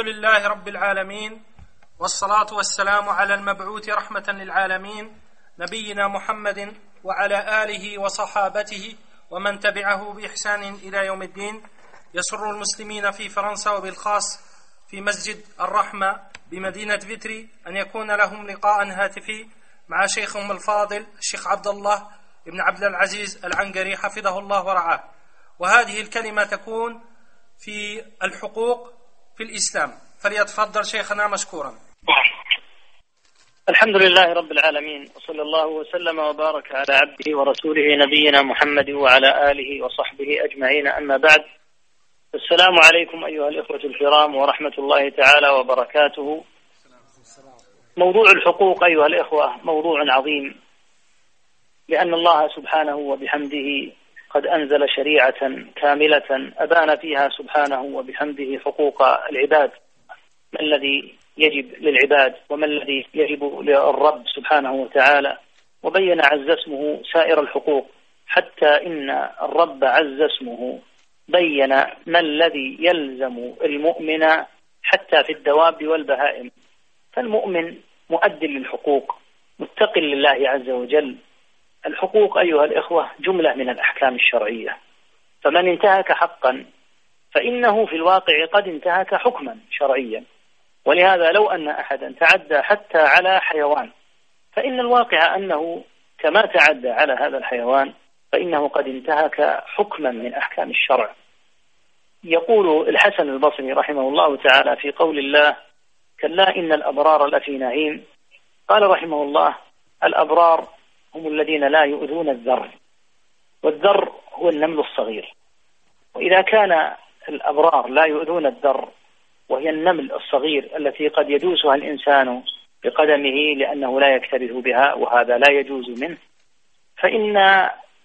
الحمد لله رب العالمين والصلاة والسلام على المبعوث رحمة للعالمين نبينا محمد وعلى آله وصحابته ومن تبعه بإحسان إلى يوم الدين. يسر المسلمين في فرنسا وبالخاص في مسجد الرحمة بمدينة فيتري أن يكون لهم لقاء هاتفي مع شيخهم الفاضل الشيخ عبد الله بن عبد العزيز العنقري حفظه الله ورعاه. وهذه الكلمة تكون في الحقوق في الإسلام. فليتفضل شيخنا مشكورا. الحمد لله رب العالمين وصلى الله وسلم وبارك على عبده ورسوله نبينا محمد وعلى آله وصحبه أجمعين. أما بعد السلام عليكم أيها الإخوة الكرام ورحمة الله تعالى وبركاته. موضوع الحقوق أيها الإخوة موضوع عظيم لأن الله سبحانه وبحمده قد أنزل شريعة كاملة أبان فيها سبحانه وبحمده حقوق العباد. ما الذي يجب للعباد وما الذي يجب للرب سبحانه وتعالى؟ وبين عز اسمه سائر الحقوق حتى إن الرب عز اسمه بين ما الذي يلزم المؤمن حتى في الدواب والبهائم. فالمؤمن مؤد للحقوق متق لله عز وجل. الحقوق أيها الإخوة جملة من الأحكام الشرعية. فمن انتهك حقا فإنه في الواقع قد انتهك حكما شرعيا. ولهذا لو أن أحدا تعدى حتى على حيوان فإن الواقع أنه كما تعدى على هذا الحيوان فإنه قد انتهك حكما من أحكام الشرع. يقول الحسن البصري رحمه الله تعالى في قول الله كلا إن الأبرار لفي نعيم قال رحمه الله الأبرار هم الذين لا يؤذون الذر والذر هو النمل الصغير. وإذا كان الأبرار لا يؤذون الذر وهي النمل الصغير التي قد يدوسها الإنسان بقدمه لأنه لا يكترث بها وهذا لا يجوز منه فإن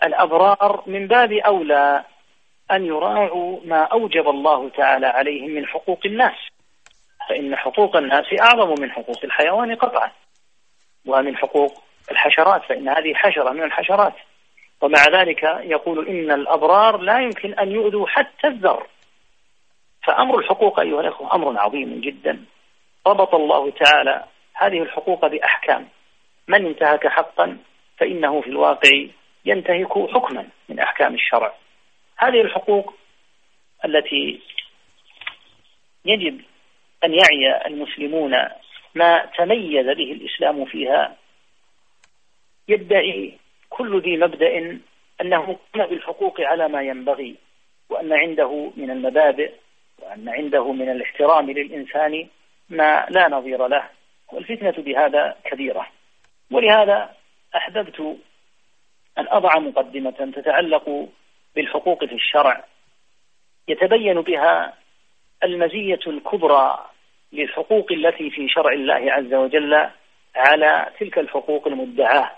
الأبرار من باب أولى أن يراعوا ما أوجب الله تعالى عليهم من حقوق الناس. فإن حقوق الناس أعظم من حقوق الحيوان قطعا ومن حقوق الحشرات فإن هذه حشرة من الحشرات. ومع ذلك يقول إن الأبرار لا يمكن أن يؤذوا حتى الذر. فأمر الحقوق أيها الأخوة أمر عظيم جدا. ربط الله تعالى هذه الحقوق بأحكام. من انتهك حقا فإنه في الواقع ينتهك حكما من أحكام الشرع. هذه الحقوق التي يجب أن يعي المسلمون ما تميز به الإسلام فيها يدعي كل ذي مبدأ أنه قام بالحقوق على ما ينبغي وأن عنده من المبادئ وأن عنده من الاحترام للإنسان ما لا نظير له والفتنة بهذا كبيرة. ولهذا أحببت أن أضع مقدمة تتعلق بالحقوق في الشرع يتبين بها المزية الكبرى للحقوق التي في شرع الله عز وجل على تلك الحقوق المدعاة.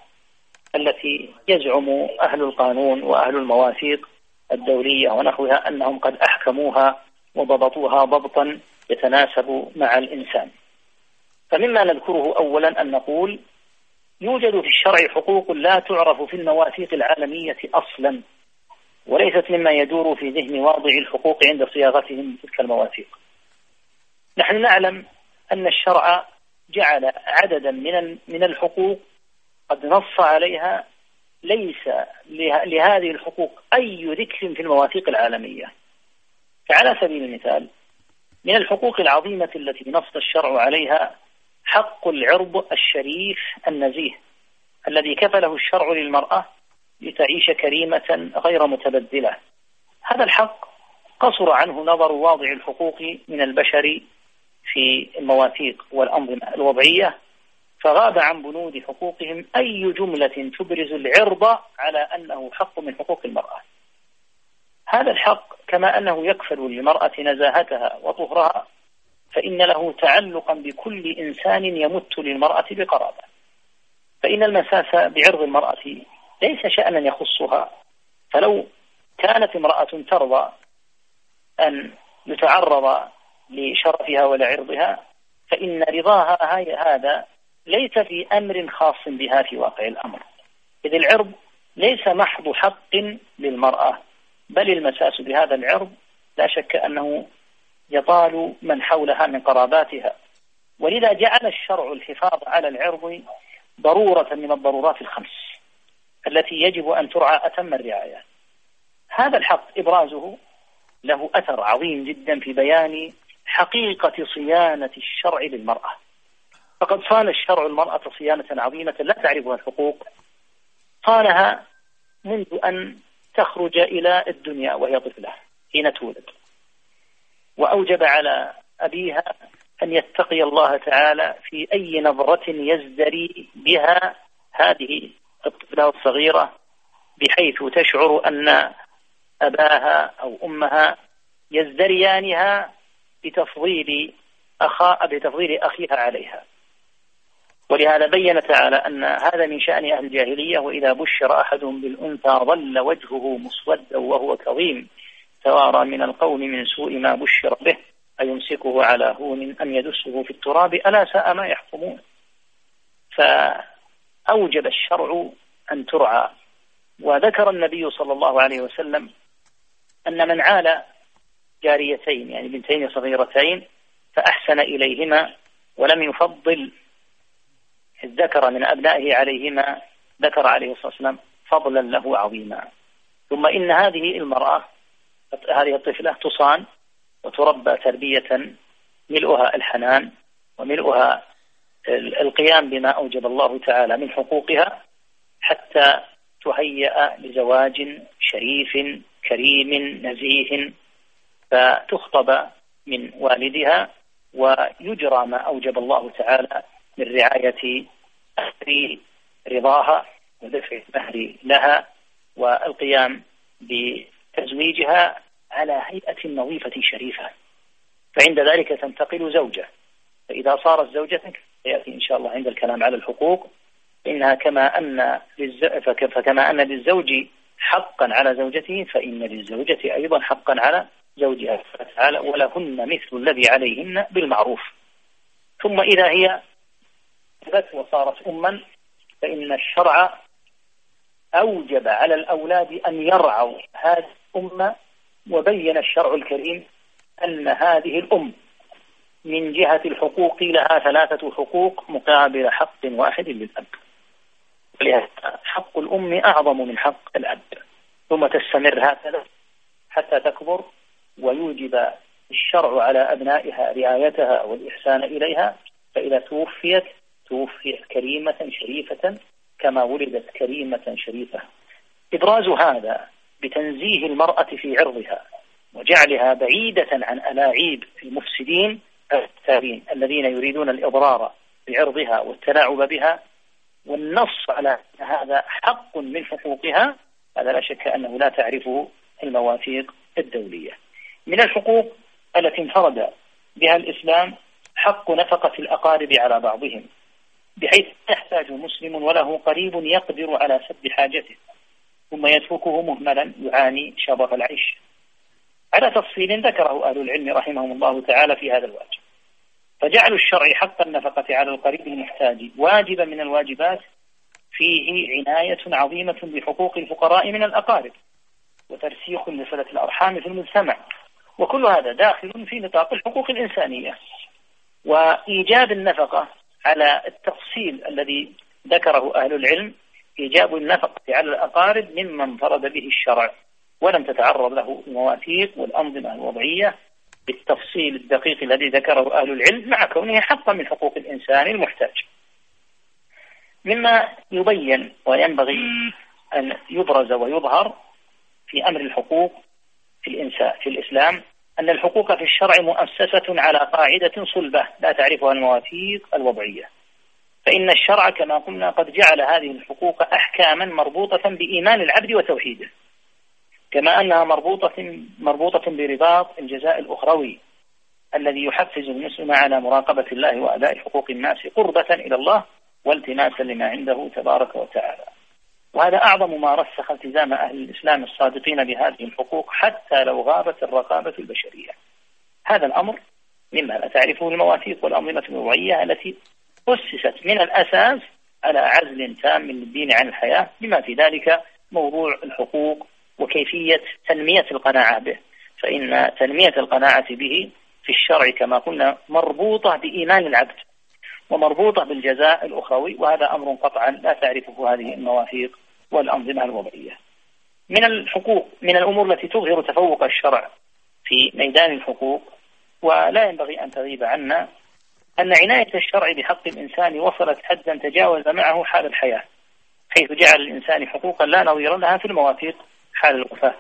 التي يزعم أهل القانون وأهل المواثيق الدولية ونحوها أنهم قد أحكموها وضبطوها ضبطا يتناسب مع الإنسان. فمما نذكره أولا أن نقول يوجد في الشرع حقوق لا تعرف في المواثيق العالمية أصلا وليست مما يدور في ذهن واضع الحقوق عند صياغتهم تلك المواثيق. نحن نعلم أن الشرع جعل عددا من من الحقوق قد نص عليها ليس لهذه الحقوق أي ذكر في المواثيق العالمية. فعلى سبيل المثال من الحقوق العظيمة التي نص الشرع عليها حق العرض الشريف النزيه الذي كفله الشرع للمرأة لتعيش كريمة غير متبذلة هذا الحق قصر عنه نظر واضع الحقوق من البشر في المواثيق والأنظمة الوضعية فغاب عن بنود حقوقهم أي جملة تبرز العرض على أنه حق من حقوق المرأة. هذا الحق كما أنه يكفل للمرأة نزاهتها وطهرها فإن له تعلقا بكل إنسان يمت للمرأة بقرابة. فإن المساس بعرض المرأة ليس شأنا يخصها فلو كانت امرأة ترضى أن يتعرض لشرفها ولعرضها فإن رضاها هذا ليس في أمر خاص بها في واقع الأمر. إذ العرض ليس محض حق للمرأة بل المساس بهذا العرض لا شك أنه يطال من حولها من قراباتها. ولذا جعل الشرع الحفاظ على العرض ضرورة من الضرورات الخمس التي يجب أن ترعى أتم الرعاية. هذا الحق إبرازه له أثر عظيم جدا في بيان حقيقة صيانة الشرع للمرأة. فقد صان الشرع المرأة صيانة عظيمة لا تعرفها الحقوق. صانها منذ أن تخرج إلى الدنيا وهي طفلة حين تولد. وأوجب على أبيها أن يتقي الله تعالى في أي نظرة يزدري بها هذه الطفلة الصغيرة بحيث تشعر أن أباها أو أمها يزدريانها بتفضيل أخاء بتفضيل أخيها عليها. ولهذا بين تعالى أن هذا من شأن أهل الجاهلية وإذا بشر أحدهم بالأنثى ظل وجهه مسودا وهو كظيم توارى من القوم من سوء ما بشر به أيمسكه على هون أم يدسه في التراب ألا ساء ما يحكمون. فأوجب الشرع أن ترعى. وذكر النبي صلى الله عليه وسلم أن من عال جاريتين يعني بنتين صغيرتين فأحسن إليهما ولم يفضل الذكر من أبنائه عليهما ذكر عليه الصلاة والسلام فضلا له عظيما ثم إن هذه المرأة هذه الطفلة تصان وتربى تربية ملؤها الحنان وملؤها القيام بما أوجب الله تعالى من حقوقها حتى تهيأ لزواج شريف كريم نزيه فتخطب من والدها ويجرى ما أوجب الله تعالى من رعاية أهل رضاها ودفع المهر لها والقيام بتزويجها على هيئة نظيفة شريفة. فعند ذلك تنتقل زوجة. فإذا صارت زوجة سيأتي إن شاء الله عند الكلام على الحقوق. إنها كما أن فكما أن للزوج حقا على زوجته فإن للزوجة أيضا حقا على زوجها. ولهن مثل الذي عليهن بالمعروف. ثم إذا هي ثبت وصارت أما فإن الشرع أوجب على الأولاد أن يرعوا هذه الأمة وبين الشرع الكريم أن هذه الأم من جهة الحقوق لها ثلاثة حقوق مقابل حق واحد للأب. ولهذا حق الأم أعظم من حق الأب. ثم تستمر هكذا حتى تكبر ويوجب الشرع على أبنائها رعايتها والإحسان إليها فإذا توفيت توفيت كريمة شريفة كما ولدت كريمة شريفة. إبراز هذا بتنزيه المرأة في عرضها وجعلها بعيدة عن ألاعيب المفسدين الثابين الذين يريدون الإضرار بعرضها والتلاعب بها. والنص على هذا حق من حقوقها هذا لا شك أنه لا تعرفه المواثيق الدولية. من الحقوق التي انفرد بها الإسلام حق نفقة الأقارب على بعضهم. بحيث يحتاج مسلم وله قريب يقدر على سد حاجته ثم يتركه مهملا يعاني شبط العيش. على تفصيل ذكره أهل العلم رحمهم الله تعالى في هذا الواجب. فجعل الشرع حق النفقة على القريب المحتاج واجبا من الواجبات فيه عناية عظيمة بحقوق الفقراء من الأقارب وترسيخ لصلة الأرحام في المجتمع. وكل هذا داخل في نطاق الحقوق الإنسانية. وإيجاب النفقة على التفصيل الذي ذكره أهل العلم إيجاب النفقة على الأقارب مما انفرد به الشرع ولم تتعرض له المواثيق والأنظمة الوضعية بالتفصيل الدقيق الذي ذكره أهل العلم مع كونه حقا من حقوق الإنسان المحتاج. مما يبين وينبغي أن يبرز ويظهر في أمر الحقوق في الإنسان في الإسلام أن الحقوق في الشرع مؤسسة على قاعدة صلبة لا تعرفها المواثيق الوضعية. فإن الشرع كما قلنا قد جعل هذه الحقوق أحكاما مربوطة بإيمان العبد وتوحيده. كما أنها مربوطة مربوطة برباط الجزاء الأخروي الذي يحفز المسلم على مراقبة الله وأداء حقوق الناس قربة إلى الله والتماسا لما عنده تبارك وتعالى. وهذا أعظم ما رسخ التزام أهل الإسلام الصادقين بهذه الحقوق حتى لو غابت الرقابة البشرية. هذا الأمر مما لا تعرفه المواثيق والأنظمة الوضعية التي أسست من الأساس على عزل تام من الدين عن الحياة بما في ذلك موضوع الحقوق وكيفية تنمية القناعة به. فإن تنمية القناعة به في الشرع كما قلنا مربوطة بإيمان العبد. ومربوطة بالجزاء الأخروي وهذا أمر قطعا لا تعرفه هذه المواثيق والأنظمة الوضعية من الحقوق من الأمور التي تظهر تفوق الشرع في ميدان الحقوق ولا ينبغي أن تغيب عنا أن عناية الشرع بحق الإنسان وصلت حدا تجاوز معه حال الحياة حيث جعل الإنسان حقوقا لا نظير لها في المواثيق حال الوفاة.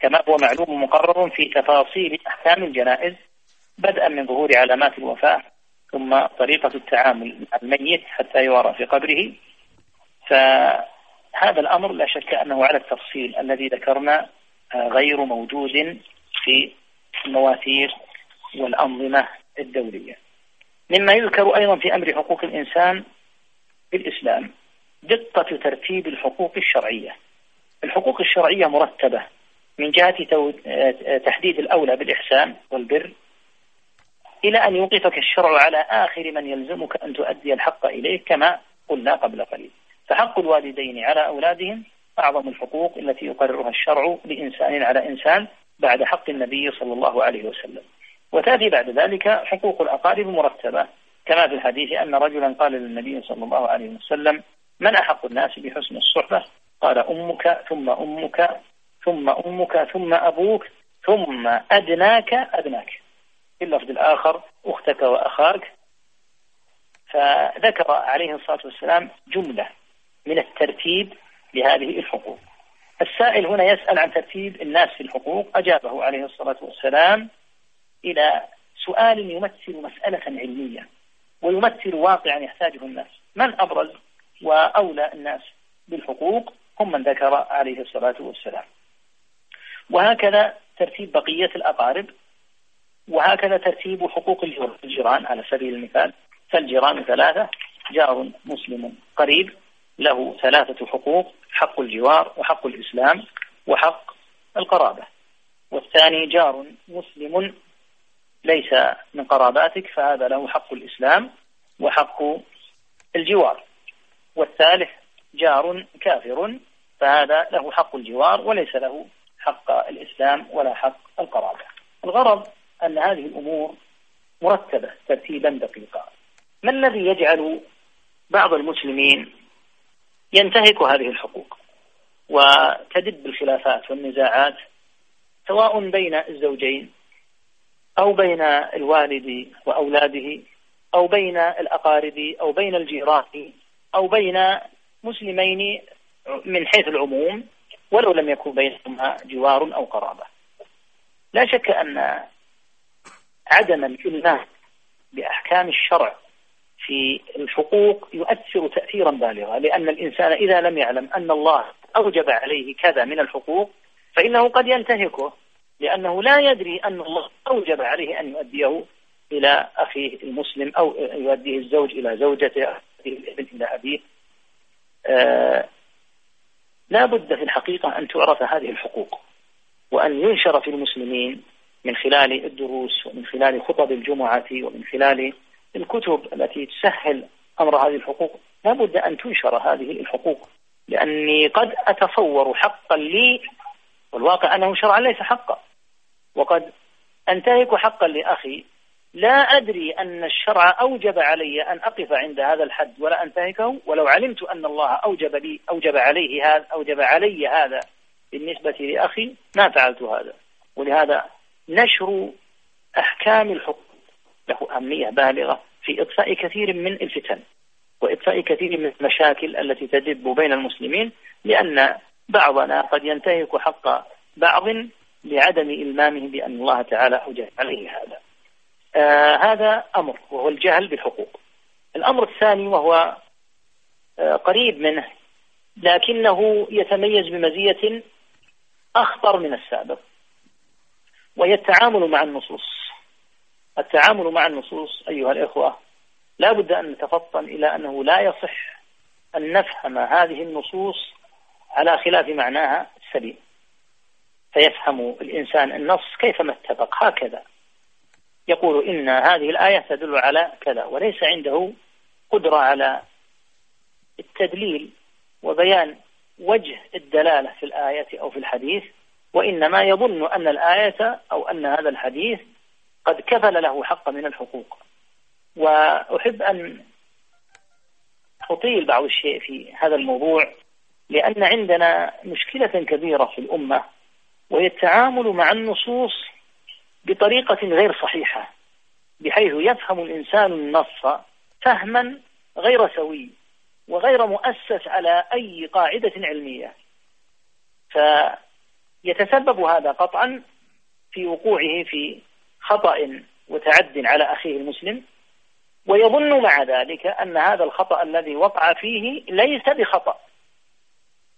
كما هو معلوم مقرر في تفاصيل أحكام الجنائز بدءا من ظهور علامات الوفاة ثم طريقة التعامل مع الميت حتى يوارى في قبره. فهذا الأمر لا شك أنه على التفصيل الذي ذكرنا آه، غير موجود في المواثيق والأنظمة الدولية. مما يذكر أيضا في أمر حقوق الإنسان في الإسلام دقة ترتيب الحقوق الشرعية. الحقوق الشرعية مرتبة من جهة تحديد الأولى بالإحسان والبر إلى أن يوقفك الشرع على آخر من يلزمك أن تؤدي الحق إليه كما قلنا قبل قليل. فحق الوالدين على أولادهم أعظم الحقوق التي يقررها الشرع لإنسان على إنسان بعد حق النبي صلى الله عليه وسلم. وتأتي بعد ذلك حقوق الأقارب مرتبة. كما في الحديث أن رجلا قال للنبي صلى الله عليه وسلم من أحق الناس بحسن الصحبة؟ قال أمك ثم أمك ثم أمك ثم أبوك ثم أدناك أدناك. في اللفظ الآخر أختك وأخاك. فذكر عليه الصلاة والسلام جملة من الترتيب لهذه الحقوق. السائل هنا يسأل عن ترتيب الناس في الحقوق. أجابه عليه الصلاة والسلام إلى سؤال يمثل مسألة علمية ويمثل واقعا يحتاجه الناس. من أبرز وأولى الناس بالحقوق؟ هم من ذكر عليه الصلاة والسلام. وهكذا ترتيب بقية الأقارب. وهكذا ترتيب حقوق الجيران. على سبيل المثال فالجيران ثلاثة جار مسلم قريب له ثلاثة حقوق حق الجوار وحق الإسلام وحق القرابة. والثاني جار مسلم ليس من قراباتك فهذا له حق الإسلام وحق الجوار. والثالث جار كافر فهذا له حق الجوار وليس له حق الإسلام ولا حق القرابة. الغرض أن هذه الأمور مرتبة ترتيبا دقيقا. ما الذي يجعل بعض المسلمين ينتهك هذه الحقوق وتدب الخلافات والنزاعات سواء بين الزوجين أو بين الوالد وأولاده أو بين الأقارب أو بين الجيران أو بين مسلمين من حيث العموم ولو لم يكن بينهما جوار أو قرابة. لا شك أن عدم الإلمام بأحكام الشرع في الحقوق يؤثر تأثيرا بالغا لأن الإنسان إذا لم يعلم أن الله أوجب عليه كذا من الحقوق فإنه قد ينتهكه لأنه لا يدري أن الله أوجب عليه أن يؤديه إلى أخيه المسلم أو يؤديه الزوج إلى زوجته الابن إلى أبيه. آه لا بد في الحقيقة أن تعرف هذه الحقوق وأن ينشر في المسلمين من خلال الدروس ومن خلال خطب الجمعة ومن خلال الكتب التي تسهل أمر هذه الحقوق. لا بد أن تنشر هذه الحقوق. لأني قد أتصور حقا لي والواقع أنه شرعا ليس حقا. وقد أنتهك حقا لأخي. لا أدري أن الشرع أوجب علي أن أقف عند هذا الحد ولا أنتهكه. ولو علمت أن الله أوجب لي أوجب عليه هذا أوجب علي هذا بالنسبة لأخي ما فعلت هذا. ولهذا نشر أحكام الحكم. له أهمية بالغة في إطفاء كثير من الفتن وإطفاء كثير من المشاكل التي تدب بين المسلمين لأن بعضنا قد ينتهك حق بعض لعدم إلمامه بأن الله تعالى أوجب عليه هذا. آه هذا أمر وهو الجهل بالحقوق. الأمر الثاني وهو آه قريب منه لكنه يتميز بمزية أخطر من السابق. وهي التعامل مع النصوص. التعامل مع النصوص أيها الإخوة لا بد أن نتفطن إلى أنه لا يصح أن نفهم هذه النصوص على خلاف معناها السليم. فيفهم الإنسان النص كيفما اتفق. هكذا يقول إن هذه الآية تدل على كذا وليس عنده قدرة على التدليل وبيان وجه الدلالة في الآية أو في الحديث. وإنما يظن أن الآية أو أن هذا الحديث قد كفل له حق من الحقوق. وأحب أن أطيل بعض الشيء في هذا الموضوع لأن عندنا مشكلة كبيرة في الأمة وهي التعامل مع النصوص بطريقة غير صحيحة بحيث يفهم الإنسان النص فهما غير سوي وغير مؤسس على أي قاعدة علمية. فيتسبب هذا قطعا في وقوعه في خطأ وتعد على أخيه المسلم ويظن مع ذلك أن هذا الخطأ الذي وقع فيه ليس بخطأ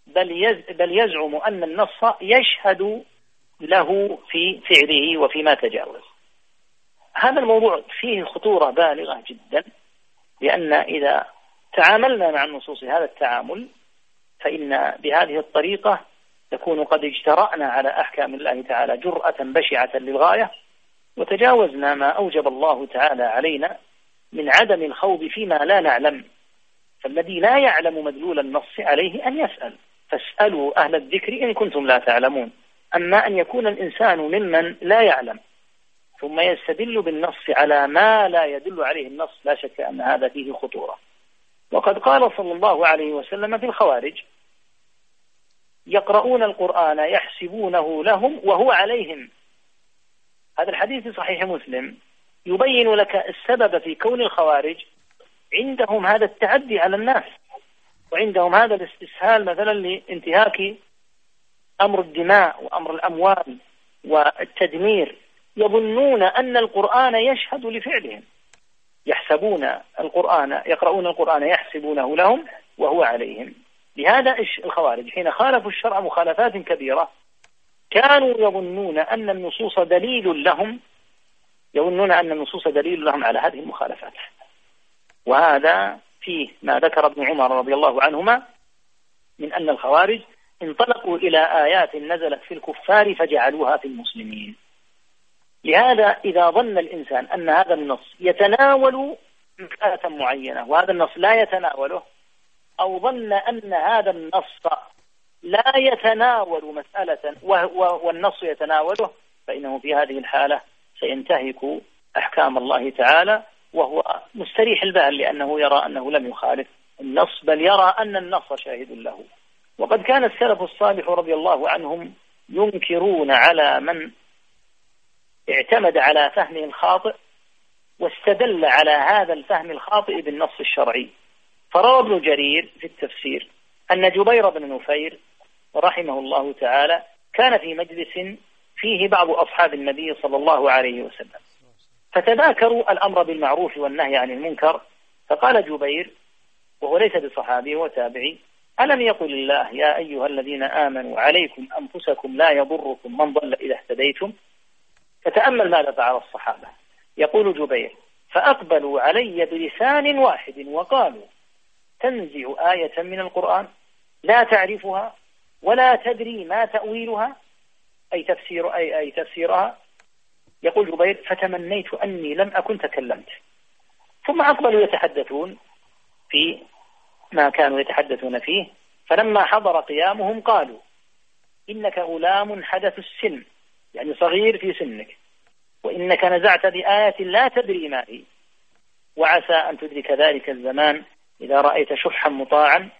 بل بل يزعم أن النص يشهد له في فعله وفيما تجاوز. هذا الموضوع فيه خطورة بالغة جدا لأن إذا تعاملنا مع النصوص هذا التعامل فإن بهذه الطريقة نكون قد اجترأنا على أحكام الله تعالى جرأة بشعة للغاية وتجاوزنا ما أوجب الله تعالى علينا من عدم الخوض فيما لا نعلم. فالذي لا يعلم مدلول النص عليه أن يسأل. فاسألوا أهل الذكر إن كنتم لا تعلمون. أما أن يكون الإنسان ممن لا يعلم ثم يستدل بالنص على ما لا يدل عليه النص لا شك أن هذا فيه خطورة. وقد قال صلى الله عليه وسلم في الخوارج يقرؤون القرآن يحسبونه لهم وهو عليهم. هذا الحديث في صحيح مسلم. يبين لك السبب في كون الخوارج عندهم هذا التعدي على الناس وعندهم هذا الاستسهال مثلا لانتهاك أمر الدماء وأمر الأموال والتدمير. يظنون أن القرآن يشهد لفعلهم. يحسبون القرآن يقرؤون القرآن يحسبونه لهم وهو عليهم. لهذا الخوارج؟ حين خالفوا الشرع مخالفات كبيرة. كانوا يظنون أن النصوص دليل لهم يظنون أن النصوص دليل لهم على هذه المخالفات. وهذا فيه ما ذكر ابن عمر رضي الله عنهما من أن الخوارج انطلقوا إلى آيات نزلت في الكفار فجعلوها في المسلمين. لهذا إذا ظن الإنسان أن هذا النص يتناول مسألة معينة وهذا النص لا يتناوله أو ظن أن هذا النص لا يتناول مسألة والنص يتناوله فإنه في هذه الحالة سينتهك أحكام الله تعالى وهو مستريح البال لأنه يرى أنه لم يخالف النص بل يرى أن النص شاهد له. وقد كان السلف الصالح رضي الله عنهم ينكرون على من اعتمد على فهمه الخاطئ واستدل على هذا الفهم الخاطئ بالنص الشرعي. فروى ابن جرير في التفسير أن جبير بن نفير رحمه الله تعالى كان في مجلس فيه بعض أصحاب النبي صلى الله عليه وسلم. فتذاكروا الأمر بالمعروف والنهي عن المنكر فقال جبير وهو ليس بصحابي هو تابعي ألم يقل الله يا أيها الذين آمنوا عليكم أنفسكم لا يضركم من ضل إذا اهتديتم؟ فتأمل ماذا فعل الصحابة. يقول جبير فأقبلوا علي بلسان واحد وقالوا تنزع آية من القرآن لا تعرفها ولا تدري ما تأويلها أي تفسير أي, أي تفسيرها. يقول جبير فتمنيت أني لم أكن تكلمت. ثم أقبلوا يتحدثون في ما كانوا يتحدثون فيه. فلما حضر قيامهم قالوا إنك غلام حدث السن يعني صغير في سنك وإنك نزعت بآية لا تدري ما هي وعسى أن تدرك ذلك الزمان إذا رأيت شحا مطاعا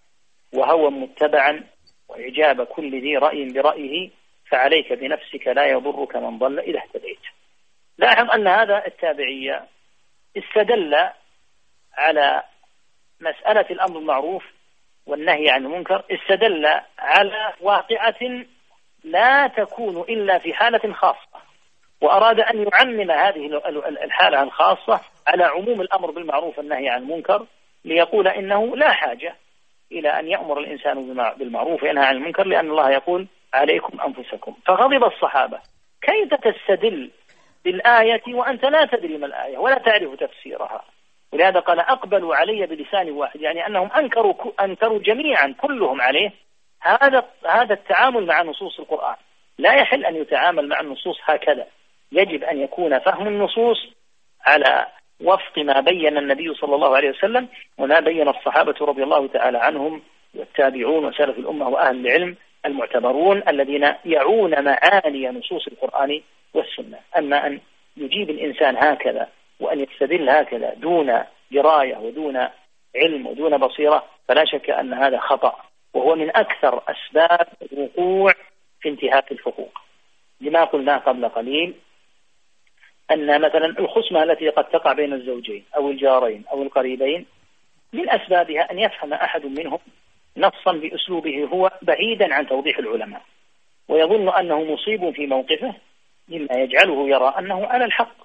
وهوى متبعا وإعجاب كل ذي رأي برأيه فعليك بنفسك لا يضرك من ضل إذا اهتديت. لاحظ أن هذا التابعية استدل على مسألة الأمر المعروف والنهي عن المنكر استدل على واقعة لا تكون إلا في حالة خاصة وأراد أن يعمم هذه الحالة الخاصة على عموم الأمر بالمعروف والنهي عن المنكر. ليقول إنه لا حاجة إلى أن يأمر الإنسان بالمعروف وينهى عن المنكر لأن الله يقول عليكم أنفسكم. فغضب الصحابة. كيف تستدل بالآية وأنت لا تدري ما الآية ولا تعرف تفسيرها؟ ولهذا قال أقبلوا علي بلسان واحد يعني أنهم أنكروا أنكروا جميعا كلهم عليه هذا هذا التعامل مع نصوص القرآن. لا يحل أن يتعامل مع النصوص هكذا. يجب أن يكون فهم النصوص على وفق ما بين النبي صلى الله عليه وسلم وما بين الصحابة رضي الله تعالى عنهم والتابعون وسلف الأمة وأهل العلم المعتبرون الذين يعون معاني نصوص القرآن والسنة. أما أن يجيب الإنسان هكذا وأن يستدل هكذا دون دراية ودون علم ودون بصيرة فلا شك أن هذا خطأ. وهو من أكثر أسباب الوقوع في انتهاك الحقوق. لما قلنا قبل قليل أن مثلا الخصمة التي قد تقع بين الزوجين أو الجارين أو القريبين من أسبابها أن يفهم أحد منهم نصا بأسلوبه هو بعيدا عن توضيح العلماء ويظن أنه مصيب في موقفه مما يجعله يرى أنه على الحق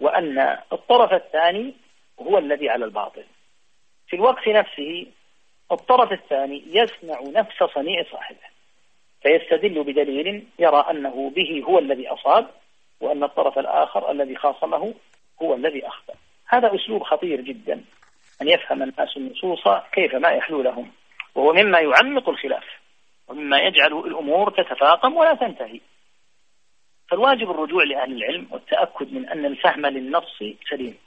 وأن الطرف الثاني هو الذي على الباطل. في الوقت نفسه الطرف الثاني يصنع نفس صنيع صاحبه فيستدل بدليل يرى أنه به هو الذي أصاب وأن الطرف الآخر الذي خاصمه هو الذي أخطأ. هذا أسلوب خطير جدا أن يفهم الناس النصوص كيف ما يحلو لهم وهو مما يعمق الخلاف ومما يجعل الأمور تتفاقم ولا تنتهي. فالواجب الرجوع لأهل العلم والتأكد من أن الفهم للنص سليم.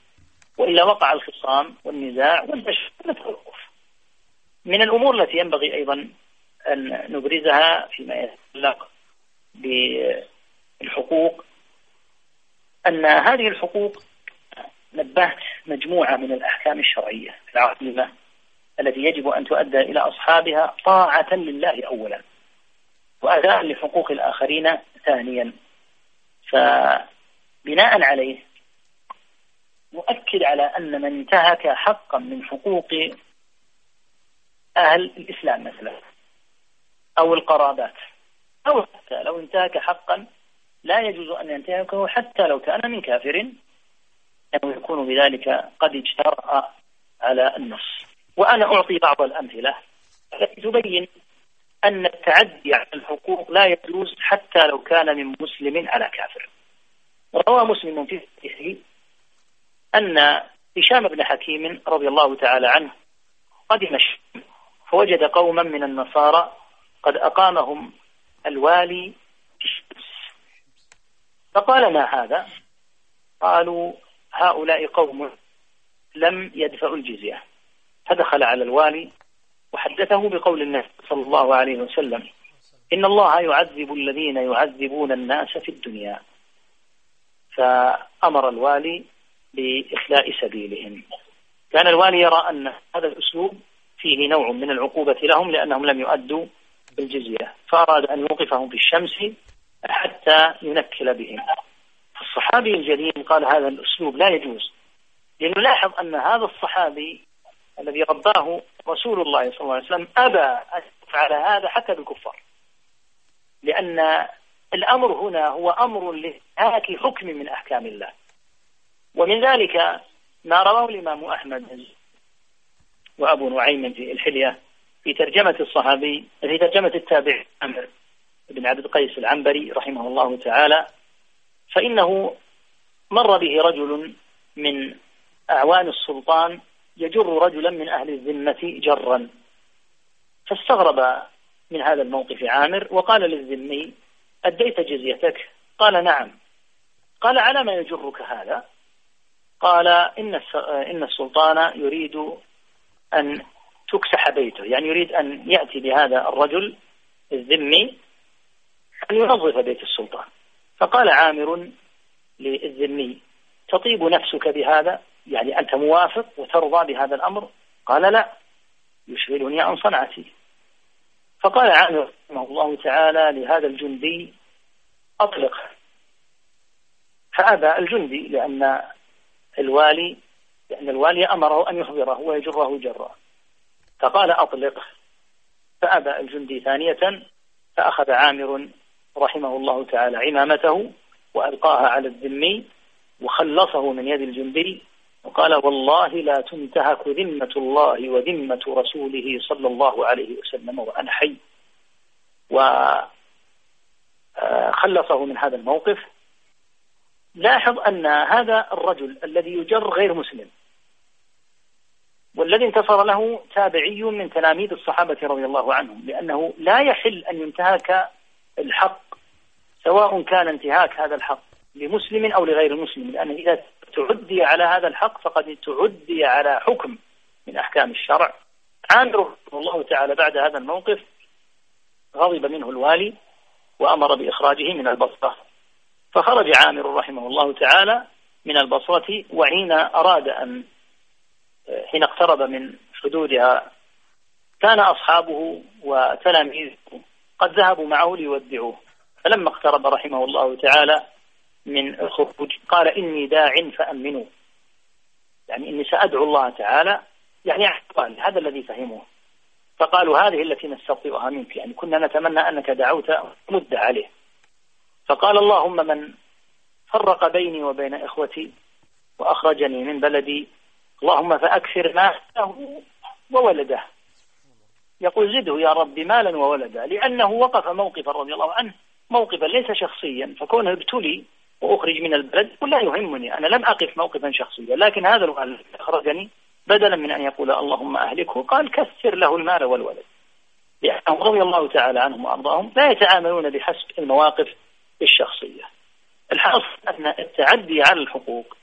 وإلا وقع الخصام والنزاع والتوقف. من الأمور التي ينبغي أيضا أن نبرزها فيما يتعلق بالحقوق أن هذه الحقوق نبهت مجموعة من الأحكام الشرعية العظيمة التي يجب أن تؤدى إلى أصحابها طاعة لله أولا وأداء لحقوق الآخرين ثانيا. فبناء عليه نؤكد على أن من انتهك حقا من حقوق أهل الإسلام مثلا أو القرابات أو حتى لو انتهك حقا لا يجوز أن ينتهكه حتى لو كان من كافر. أنه يكون بذلك قد اجترأ على النص. وأنا أعطي بعض الأمثلة. التي تبين أن التعدي على الحقوق لا يجوز حتى لو كان من مسلم على كافر. روى مسلم في صحيحه أن هشام بن حكيم رضي الله تعالى عنه قدم الشام فوجد قوما من النصارى قد أقامهم الوالي في الشمس. فقال ما هذا؟ قالوا هؤلاء قوم لم يدفعوا الجزية. فدخل على الوالي وحدثه بقول النبي صلى الله عليه وسلم إن الله يعذب الذين يعذبون الناس في الدنيا. فأمر الوالي بإخلاء سبيلهم. كان الوالي يرى أن هذا الأسلوب فيه نوع من العقوبة لهم لأنهم لم يؤدوا بالجزية. فأراد أن يوقفهم في الشمس حتى ينكل بهم. الصحابي الجليل قال هذا الأسلوب لا يجوز. لنلاحظ أن هذا الصحابي الذي رباه رسول الله صلى الله عليه وسلم أبى أن يفعل هذا حتى بالكفار. لأن الأمر هنا هو أمر لهاك حكم من أحكام الله. ومن ذلك ما رواه الإمام أحمد وأبو نعيم في الحلية في ترجمة الصحابي في ترجمة التابع عمر بن عبد القيس العنبري رحمه الله تعالى فإنه مر به رجل من أعوان السلطان يجر رجلا من أهل الذمة جرا. فاستغرب من هذا الموقف عامر وقال للذمي أديت جزيتك؟ قال نعم. قال على ما يجرك هذا؟ قال إن إن السلطان يريد أن تكسح بيته. يعني يريد أن يأتي بهذا الرجل الذمي أن ينظف بيت السلطان. فقال عامر للذمي تطيب نفسك بهذا؟ يعني أنت موافق وترضى بهذا الأمر؟ قال لا يشغلني عن صنعتي. فقال عامر رحمه الله تعالى لهذا الجندي أطلق. فأبى الجندي لأن الوالي لأن الوالي أمره أن يخبره ويجره جرا فقال أطلق. فأبى الجندي ثانية فأخذ عامر رحمه الله تعالى عمامته وألقاها على الذمي وخلصه من يد الجندي وقال والله لا تنتهك ذمة الله وذمة رسوله صلى الله عليه وسلم وأنا حي. وخلصه من هذا الموقف. لاحظ أن هذا الرجل الذي يجر غير مسلم والذي انتصر له تابعي من تلاميذ الصحابة رضي الله عنهم لأنه لا يحل أن ينتهك الحق سواء كان انتهاك هذا الحق لمسلم أو لغير مسلم لأن إذا تعدي على هذا الحق فقد تعدي على حكم من أحكام الشرع. عامر رحمه الله تعالى بعد هذا الموقف غضب منه الوالي وأمر بإخراجه من البصرة. فخرج عامر رحمه الله تعالى من البصرة وحين أراد أن حين اقترب من حدودها كان أصحابه وتلاميذه قد ذهبوا معه ليودعوه. فلما اقترب رحمه الله تعالى من الخروج قال إني داع فأمنوا. يعني إني سأدعو الله تعالى. يعني هذا الذي فهموه. فقالوا هذه التي نستطيعها منك. يعني كنا نتمنى أنك دعوت مد عليه. فقال اللهم من فرق بيني وبين إخوتي وأخرجني من بلدي اللهم فأكثر ماله وولده. يقول زده يا رب مالا وولدا لأنه وقف موقفا رضي الله عنه موقفا ليس شخصيا فكونه ابتلي وأخرج من البلد لا يهمني أنا لم أقف موقفا شخصيا لكن هذا الذي أخرجني بدلا من أن يقول اللهم أهلكه قال كثر له المال والولد. لأنهم رضي الله تعالى عنهم وأرضاهم لا يتعاملون بحسب المواقف الشخصية. الحاصل أن التعدي على الحقوق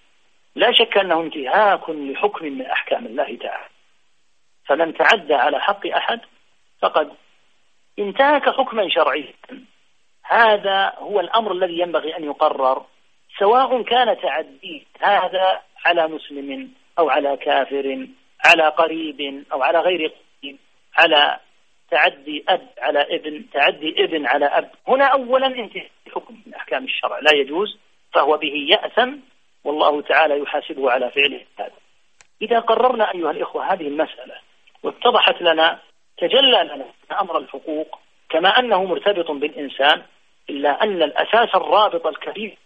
لا شك أنه انتهاك لحكم من أحكام الله تعالى. فمن تعدى على حق أحد فقد انتهك حكما شرعيا. هذا هو الأمر الذي ينبغي أن يقرر سواء كان تعدي هذا على مسلم أو على كافر على قريب أو على غير قريب على تعدي أب على ابن تعدي ابن على أب. هنا أولا انتهاء حكم من أحكام الشرع لا يجوز فهو به يأثم والله تعالى يحاسبه على فعله هذا. إذا قررنا أيها الإخوة هذه المسألة واتضحت لنا تجلى لنا أمر الحقوق كما أنه مرتبط بالإنسان إلا أن الأساس الرابط الكبير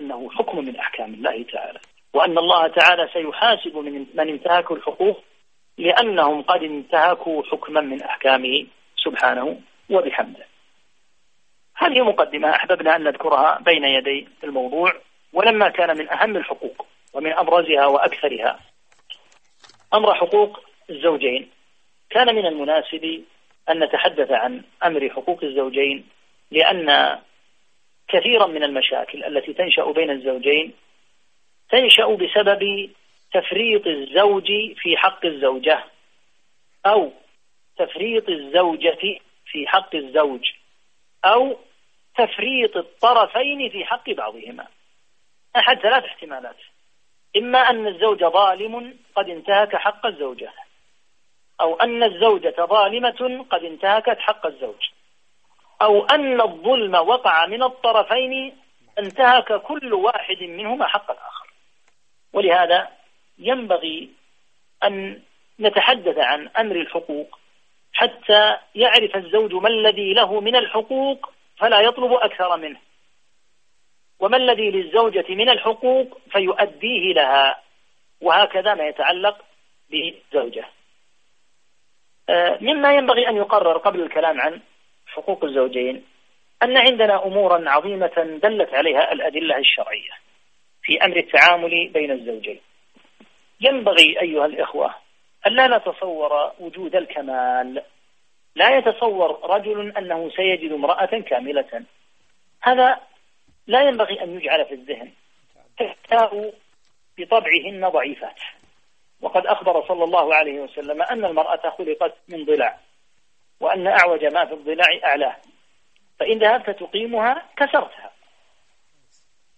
أنه حكم من أحكام الله تعالى وأن الله تعالى سيحاسب من من انتهك الحقوق لأنهم قد انتهكوا حكما من أحكامه سبحانه وبحمده. هذه مقدمة أحببنا أن نذكرها بين يدي الموضوع ولما كان من أهم الحقوق ومن أبرزها وأكثرها. أمر حقوق الزوجين. كان من المناسب أن نتحدث عن أمر حقوق الزوجين لأن كثيرا من المشاكل التي تنشأ بين الزوجين تنشأ بسبب تفريط الزوج في حق الزوجة أو تفريط الزوجة في حق الزوج أو تفريط الطرفين في حق بعضهما. أحد ثلاث احتمالات. إما أن الزوج ظالم قد انتهك حق الزوجة. أو أن الزوجة ظالمة قد انتهكت حق الزوج. أو أن الظلم وقع من الطرفين انتهك كل واحد منهما حق الآخر. ولهذا ينبغي أن نتحدث عن أمر الحقوق. حتى يعرف الزوج ما الذي له من الحقوق فلا يطلب أكثر منه. وما الذي للزوجة من الحقوق فيؤديه لها. وهكذا ما يتعلق بالزوجة مما ينبغي أن يقرر قبل الكلام عن حقوق الزوجين أن عندنا أمورا عظيمة دلت عليها الأدلة الشرعية في أمر التعامل بين الزوجين. ينبغي أيها الإخوة أن لا نتصور وجود الكمال. لا يتصور رجل أنه سيجد امرأة كاملة. هذا لا ينبغي أن يجعل في الذهن. تحتاء بطبعهن ضعيفات. وقد أخبر صلى الله عليه وسلم أن المرأة خلقت من ضلع وأن أعوج ما في الضلع أعلاه فإن ذهبت تقيمها كسرتها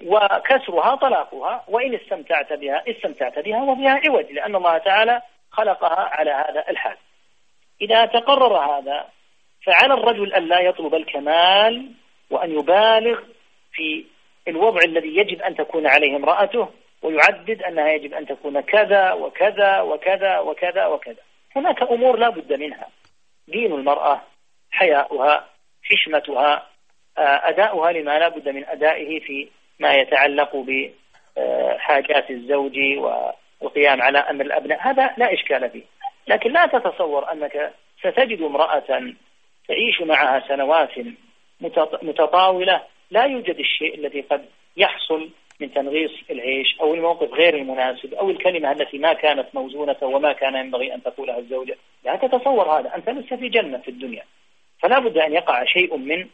وكسرها طلاقها وإن استمتعت بها استمتعت بها وبها عوج لأن الله تعالى خلقها على هذا الحال. إذا تقرر هذا فعلى الرجل أن لا يطلب الكمال وأن يبالغ في الوضع الذي يجب أن تكون عليه امرأته ويعدد أنها يجب أن تكون كذا وكذا وكذا وكذا وكذا. هناك أمور لا بد منها. دين المرأة حياؤها حشمتها آه، أداؤها لما لا بد من أدائه في ما يتعلق بحاجات الزوج والقيام على أمر الأبناء. هذا لا إشكال فيه. لكن لا تتصور أنك ستجد امرأة تعيش معها سنوات متطاولة لا يوجد الشيء الذي قد يحصل من تنغيص العيش أو الموقف غير المناسب أو الكلمة التي ما كانت موزونة وما كان ينبغي أن تقولها الزوجة. لا تتصور هذا أنت لست في جنة في الدنيا. فلا بد أن يقع شيء من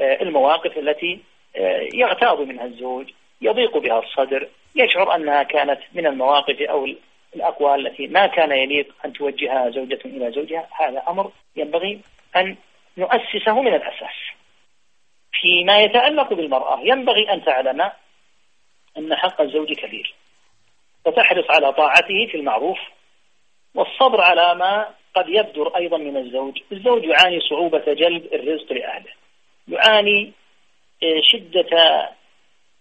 آه، المواقف التي آه، يغتاظ منها الزوج يضيق بها الصدر يشعر أنها كانت من المواقف أو الأقوال التي ما كان يليق أن توجهها زوجة إلى زوجها. هذا أمر ينبغي أن نؤسسه من الأساس. فيما يتعلق بالمرأة ينبغي أن تعلم أن حق الزوج كبير. فتحرص على طاعته في المعروف والصبر على ما قد يبدر أيضا من الزوج. الزوج يعاني صعوبة جلب الرزق لأهله. يعاني آه، شدة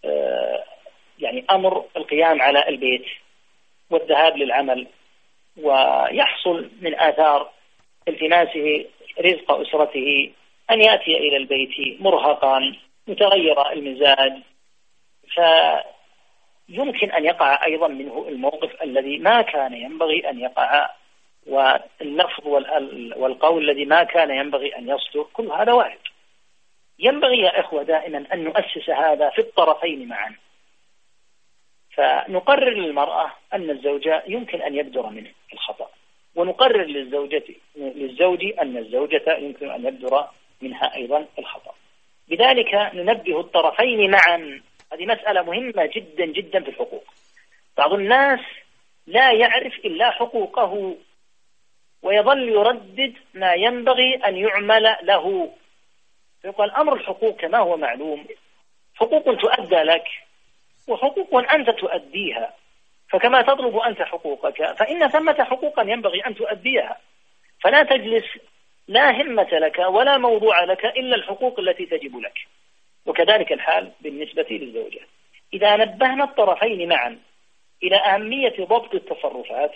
آه، يعني أمر القيام على البيت والذهاب للعمل ويحصل من آثار التماسه رزق أسرته أن يأتي إلى البيت مرهقا متغير المزاج. فيمكن أن يقع أيضا منه الموقف الذي ما كان ينبغي أن يقع واللفظ والقول الذي ما كان ينبغي أن يصدر كل هذا وارد ينبغي يا إخوة دائما أن نؤسس هذا في الطرفين معا. فنقرر للمرأة أن الزوج يمكن أن يبدر منه الخطأ ونقرر للزوجة للزوج أن الزوجة يمكن أن يبدر منها أيضا الخطأ. بذلك ننبه الطرفين معا هذه مسألة مهمة جدا جدا في الحقوق. بعض الناس لا يعرف إلا حقوقه ويظل يردد ما ينبغي أن يعمل له. يقول أمر الحقوق كما هو معلوم. حقوق تؤدى لك وحقوق أنت تؤديها. فكما تطلب أنت حقوقك فإن ثمة حقوقا ينبغي أن تؤديها. فلا تجلس لا همة لك ولا موضوع لك إلا الحقوق التي تجب لك. وكذلك الحال بالنسبة للزوجة إذا نبهنا الطرفين معا إلى أهمية ضبط التصرفات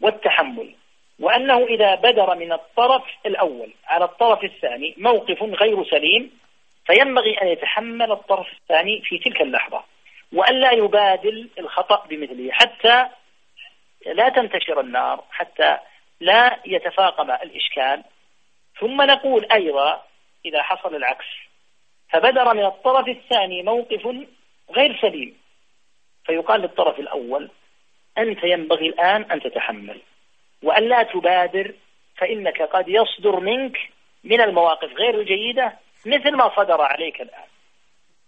والتحمل وأنه إذا بدر من الطرف الأول على الطرف الثاني موقف غير سليم فينبغي أن يتحمل الطرف الثاني في تلك اللحظة وألا يبادل الخطأ بمثله حتى لا تنتشر النار حتى لا يتفاقم الإشكال. ثم نقول أيضا إذا حصل العكس فبدر من الطرف الثاني موقف غير سليم. فيقال للطرف الأول أنت ينبغي الآن أن تتحمل وأن لا تبادر فإنك قد يصدر منك من المواقف غير الجيدة مثل ما صدر عليك الآن.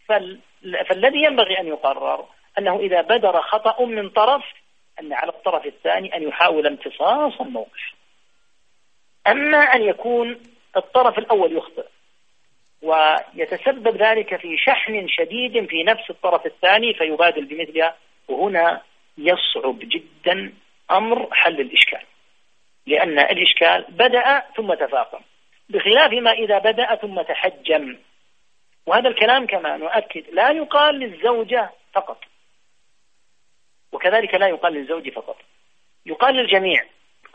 فال... فالذي ينبغي أن يقرر أنه إذا بدر خطأ من طرف أن على الطرف الثاني أن يحاول امتصاص الموقف. أما أن يكون الطرف الأول يخطئ ويتسبب ذلك في شحن شديد في نفس الطرف الثاني فيبادل بمثلها وهنا يصعب جدا أمر حل الإشكال. لأن الإشكال بدأ ثم تفاقم. بخلاف ما إذا بدأ ثم تحجم. وهذا الكلام كما نؤكد لا يقال للزوجة فقط. وكذلك لا يقال للزوج فقط. يقال للجميع.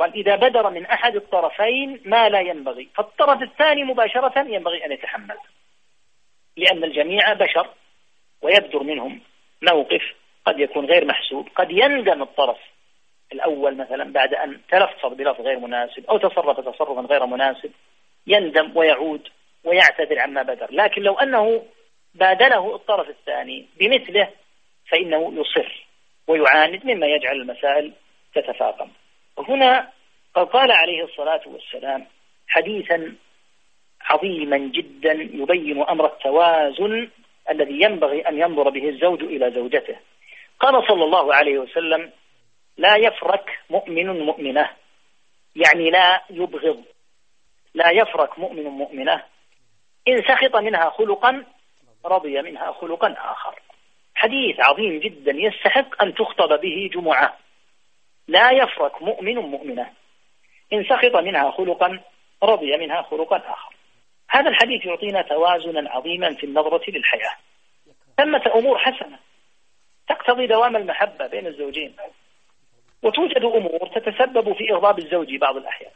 قال إذا بدر من أحد الطرفين ما لا ينبغي. فالطرف الثاني مباشرة ينبغي أن يتحمل. لأن الجميع بشر ويبدر منهم. موقف قد يكون غير محسوب. قد يندم الطرف الأول مثلا بعد أن تلفظ بلفظ غير مناسب أو تصرف تصرفا غير مناسب. يندم ويعود ويعتذر عما بدر. لكن لو أنه بادله الطرف الثاني بمثله فإنه يصر ويعاند مما يجعل المسائل تتفاقم. هنا قال عليه الصلاة والسلام حديثا عظيما جدا يبين أمر التوازن الذي ينبغي أن ينظر به الزوج إلى زوجته. قال صلى الله عليه وسلم لا يفرك مؤمن مؤمنة. يعني لا يبغض. لا يفرك مؤمن مؤمنة. إن سخط منها خلقا رضي منها خلقا آخر. حديث عظيم جدا يستحق أن تخطب به جمعة. لا يفرك مؤمن مؤمنة. إن سخط منها خلقا رضي منها خلقا آخر. هذا الحديث يعطينا توازنا عظيما في النظرة للحياة. ثمة أمور حسنة. تقتضي دوام المحبة بين الزوجين. وتوجد أمور تتسبب في إغضاب الزوج بعض الأحيان.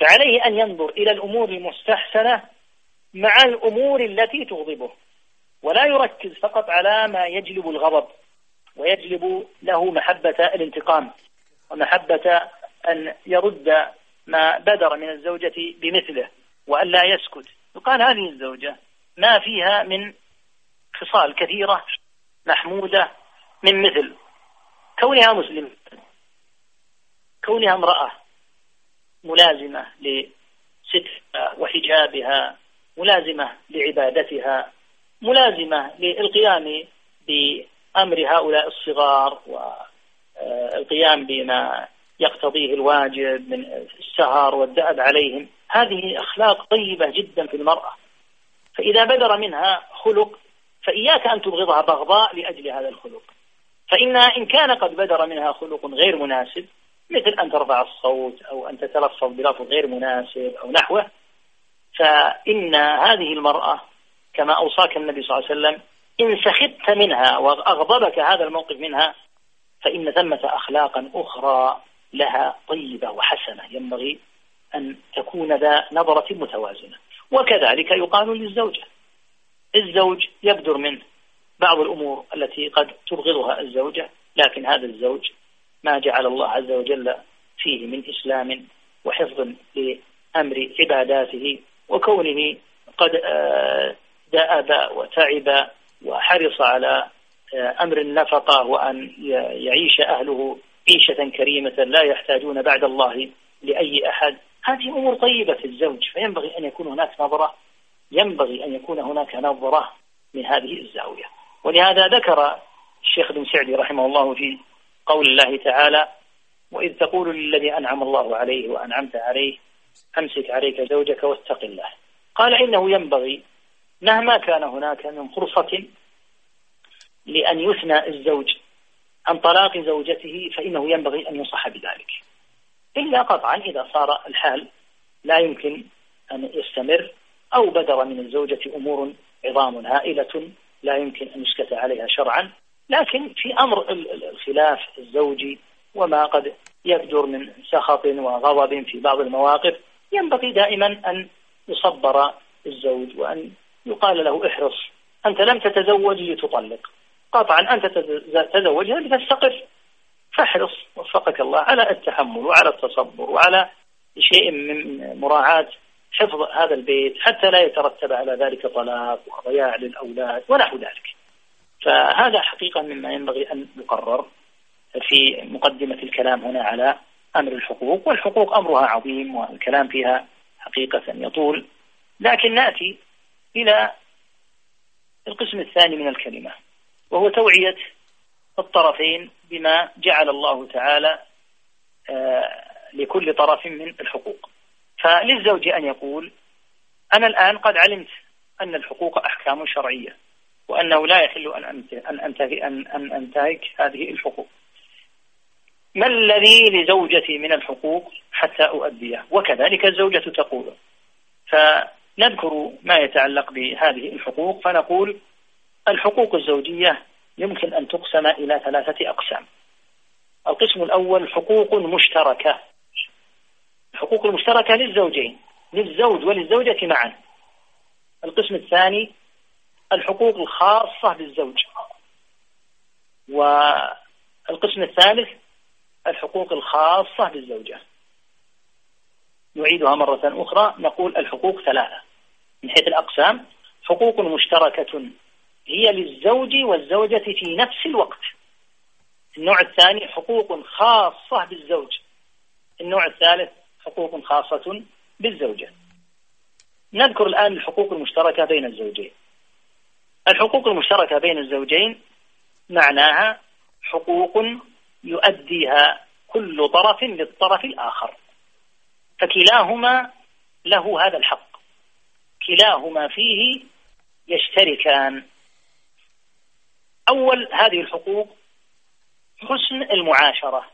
فعليه أن ينظر إلى الأمور المستحسنة مع الأمور التي تغضبه. ولا يركز فقط على ما يجلب الغضب. ويجلب له محبة الانتقام ومحبة أن يرد ما بدر من الزوجة بمثله وأن لا يسكت. يقال هذه الزوجة ما فيها من خصال كثيرة محمودة من مثل. كونها مسلمة كونها امرأة ملازمة لسترها وحجابها ملازمة لعبادتها ملازمة للقيام بأمر هؤلاء الصغار والقيام بما يقتضيه الواجب من السهر والدأب عليهم. هذه أخلاق طيبة جدا في المرأة. فإذا بدر منها خلق فإياك أن تبغضها بغضاء لأجل هذا الخلق. فإن إن كان قد بدر منها خلق غير مناسب مثل أن ترفع الصوت أو أن تتلفظ بلفظ غير مناسب أو نحوه فإن هذه المرأة كما أوصاك النبي صلى الله عليه وسلم إن سخطت منها وأغضبك هذا الموقف منها فإن ثمة أخلاقا أخرى لها طيبة وحسنة ينبغي أن تكون ذا نظرة متوازنة. وكذلك يقال للزوجة الزوج يبدر منه بعض الأمور التي قد تبغضها الزوجة لكن هذا الزوج ما جعل الله عز وجل فيه من إسلام وحفظ لأمر عباداته وكونه قد آه، دأب وتعب وحرص على آه، أمر النفقة وأن يعيش أهله عيشة كريمة لا يحتاجون بعد الله لأي أحد. هذه أمور طيبة في الزوج فينبغي أن يكون هناك نظرة ينبغي أن يكون هناك نظرة من هذه الزاوية. ولهذا ذكر الشيخ بن سعدي رحمه الله في قول الله تعالى وإذ تقول للذي أنعم الله عليه وأنعمت عليه أمسك عليك زوجك واتق الله. قال إنه ينبغي مهما كان هناك من فرصة لأن يثنى الزوج عن طلاق زوجته فإنه ينبغي أن ينصح بذلك. إلا قطعا إذا صار الحال لا يمكن أن يستمر أو بدر من الزوجة أمور عظام هائلة لا يمكن أن يسكت عليها شرعا. لكن في أمر الخلاف الزوجي وما قد يبدر من سخط وغضب في بعض المواقف ينبغي دائما أن يصبر الزوج وأن يقال له احرص أنت لم تتزوج لتطلق. قطعا أنت تتزوجها لتستقر. فاحرص وفقك الله على التحمل وعلى التصبر وعلى شيء من مراعاة حفظ هذا البيت حتى لا يترتب على ذلك طلاق وضياع للأولاد ونحو ذلك. فهذا حقيقة مما ينبغي أن يقرر في مقدمة الكلام هنا على أمر الحقوق والحقوق أمرها عظيم والكلام فيها حقيقة يطول. لكن نأتي إلى القسم الثاني من الكلمة وهو توعية الطرفين بما جعل الله تعالى آه، لكل طرف من الحقوق فللزوج أن يقول أنا الآن قد علمت أن الحقوق أحكام شرعية وأنه لا يحل أن أن أنتهي أن أن أنتهك هذه الحقوق. ما الذي لزوجتي من الحقوق حتى أؤديه؟ وكذلك الزوجة تقول. فنذكر ما يتعلق بهذه الحقوق فنقول الحقوق الزوجية يمكن أن تقسم إلى ثلاثة أقسام. القسم الأول حقوق مشتركة. الحقوق المشتركة للزوجين، للزوج وللزوجة معا. القسم الثاني الحقوق الخاصة بالزوج والقسم الثالث الحقوق الخاصة بالزوجة نعيدها مرة أخرى نقول الحقوق ثلاثة. من حيث الأقسام حقوق مشتركة هي للزوج والزوجة في نفس الوقت. النوع الثاني حقوق خاصة بالزوج. النوع الثالث حقوق خاصة بالزوجة. نذكر الآن الحقوق المشتركة بين الزوجين. الحقوق المشتركة بين الزوجين معناها حقوق يؤديها كل طرف للطرف الآخر. فكلاهما له هذا الحق. كلاهما فيه يشتركان. أول هذه الحقوق حسن المعاشرة.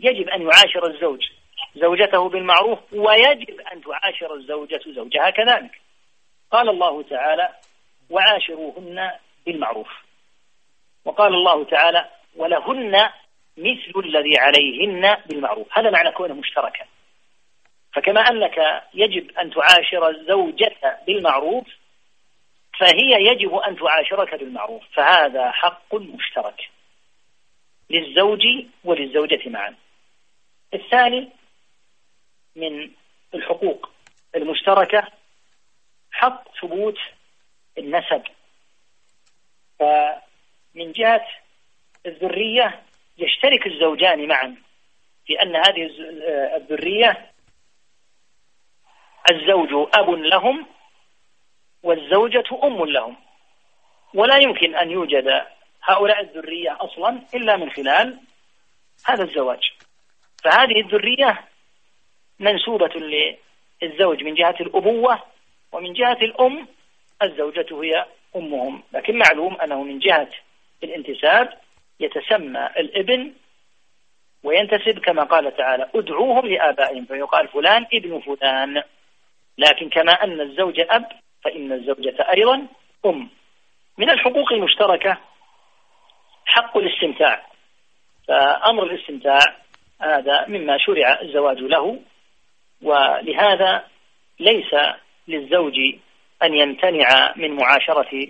يجب أن يعاشر الزوج زوجته بالمعروف ويجب أن تعاشر الزوجة زوجها كذلك. قال الله تعالى وعاشروهن بالمعروف وقال الله تعالى ولهن مثل الذي عليهن بالمعروف هذا معنى كونه مشتركا. فكما أنك يجب أن تعاشر الزوجة بالمعروف فهي يجب أن تعاشرك بالمعروف فهذا حق مشترك للزوج وللزوجة معا. الثاني من الحقوق المشتركة حق ثبوت النسب. فمن جهة الذرية يشترك الزوجان معا في أن هذه الذرية الزوج أب لهم والزوجة أم لهم. ولا يمكن أن يوجد هؤلاء الذرية أصلا إلا من خلال هذا الزواج. فهذه الذرية منسوبة للزوج من جهة الأبوة ومن جهة الأم الزوجة هي أمهم. لكن معلوم أنه من جهة الانتساب يتسمى الابن وينتسب كما قال تعالى ادعوهم لآبائهم. فيقال فلان ابن فلان. لكن كما أن الزوج أب فإن الزوجة أيضا أم. من الحقوق المشتركة حق الاستمتاع. فأمر الاستمتاع هذا مما شرع الزواج له ولهذا ليس للزوج أن يمتنع من معاشرة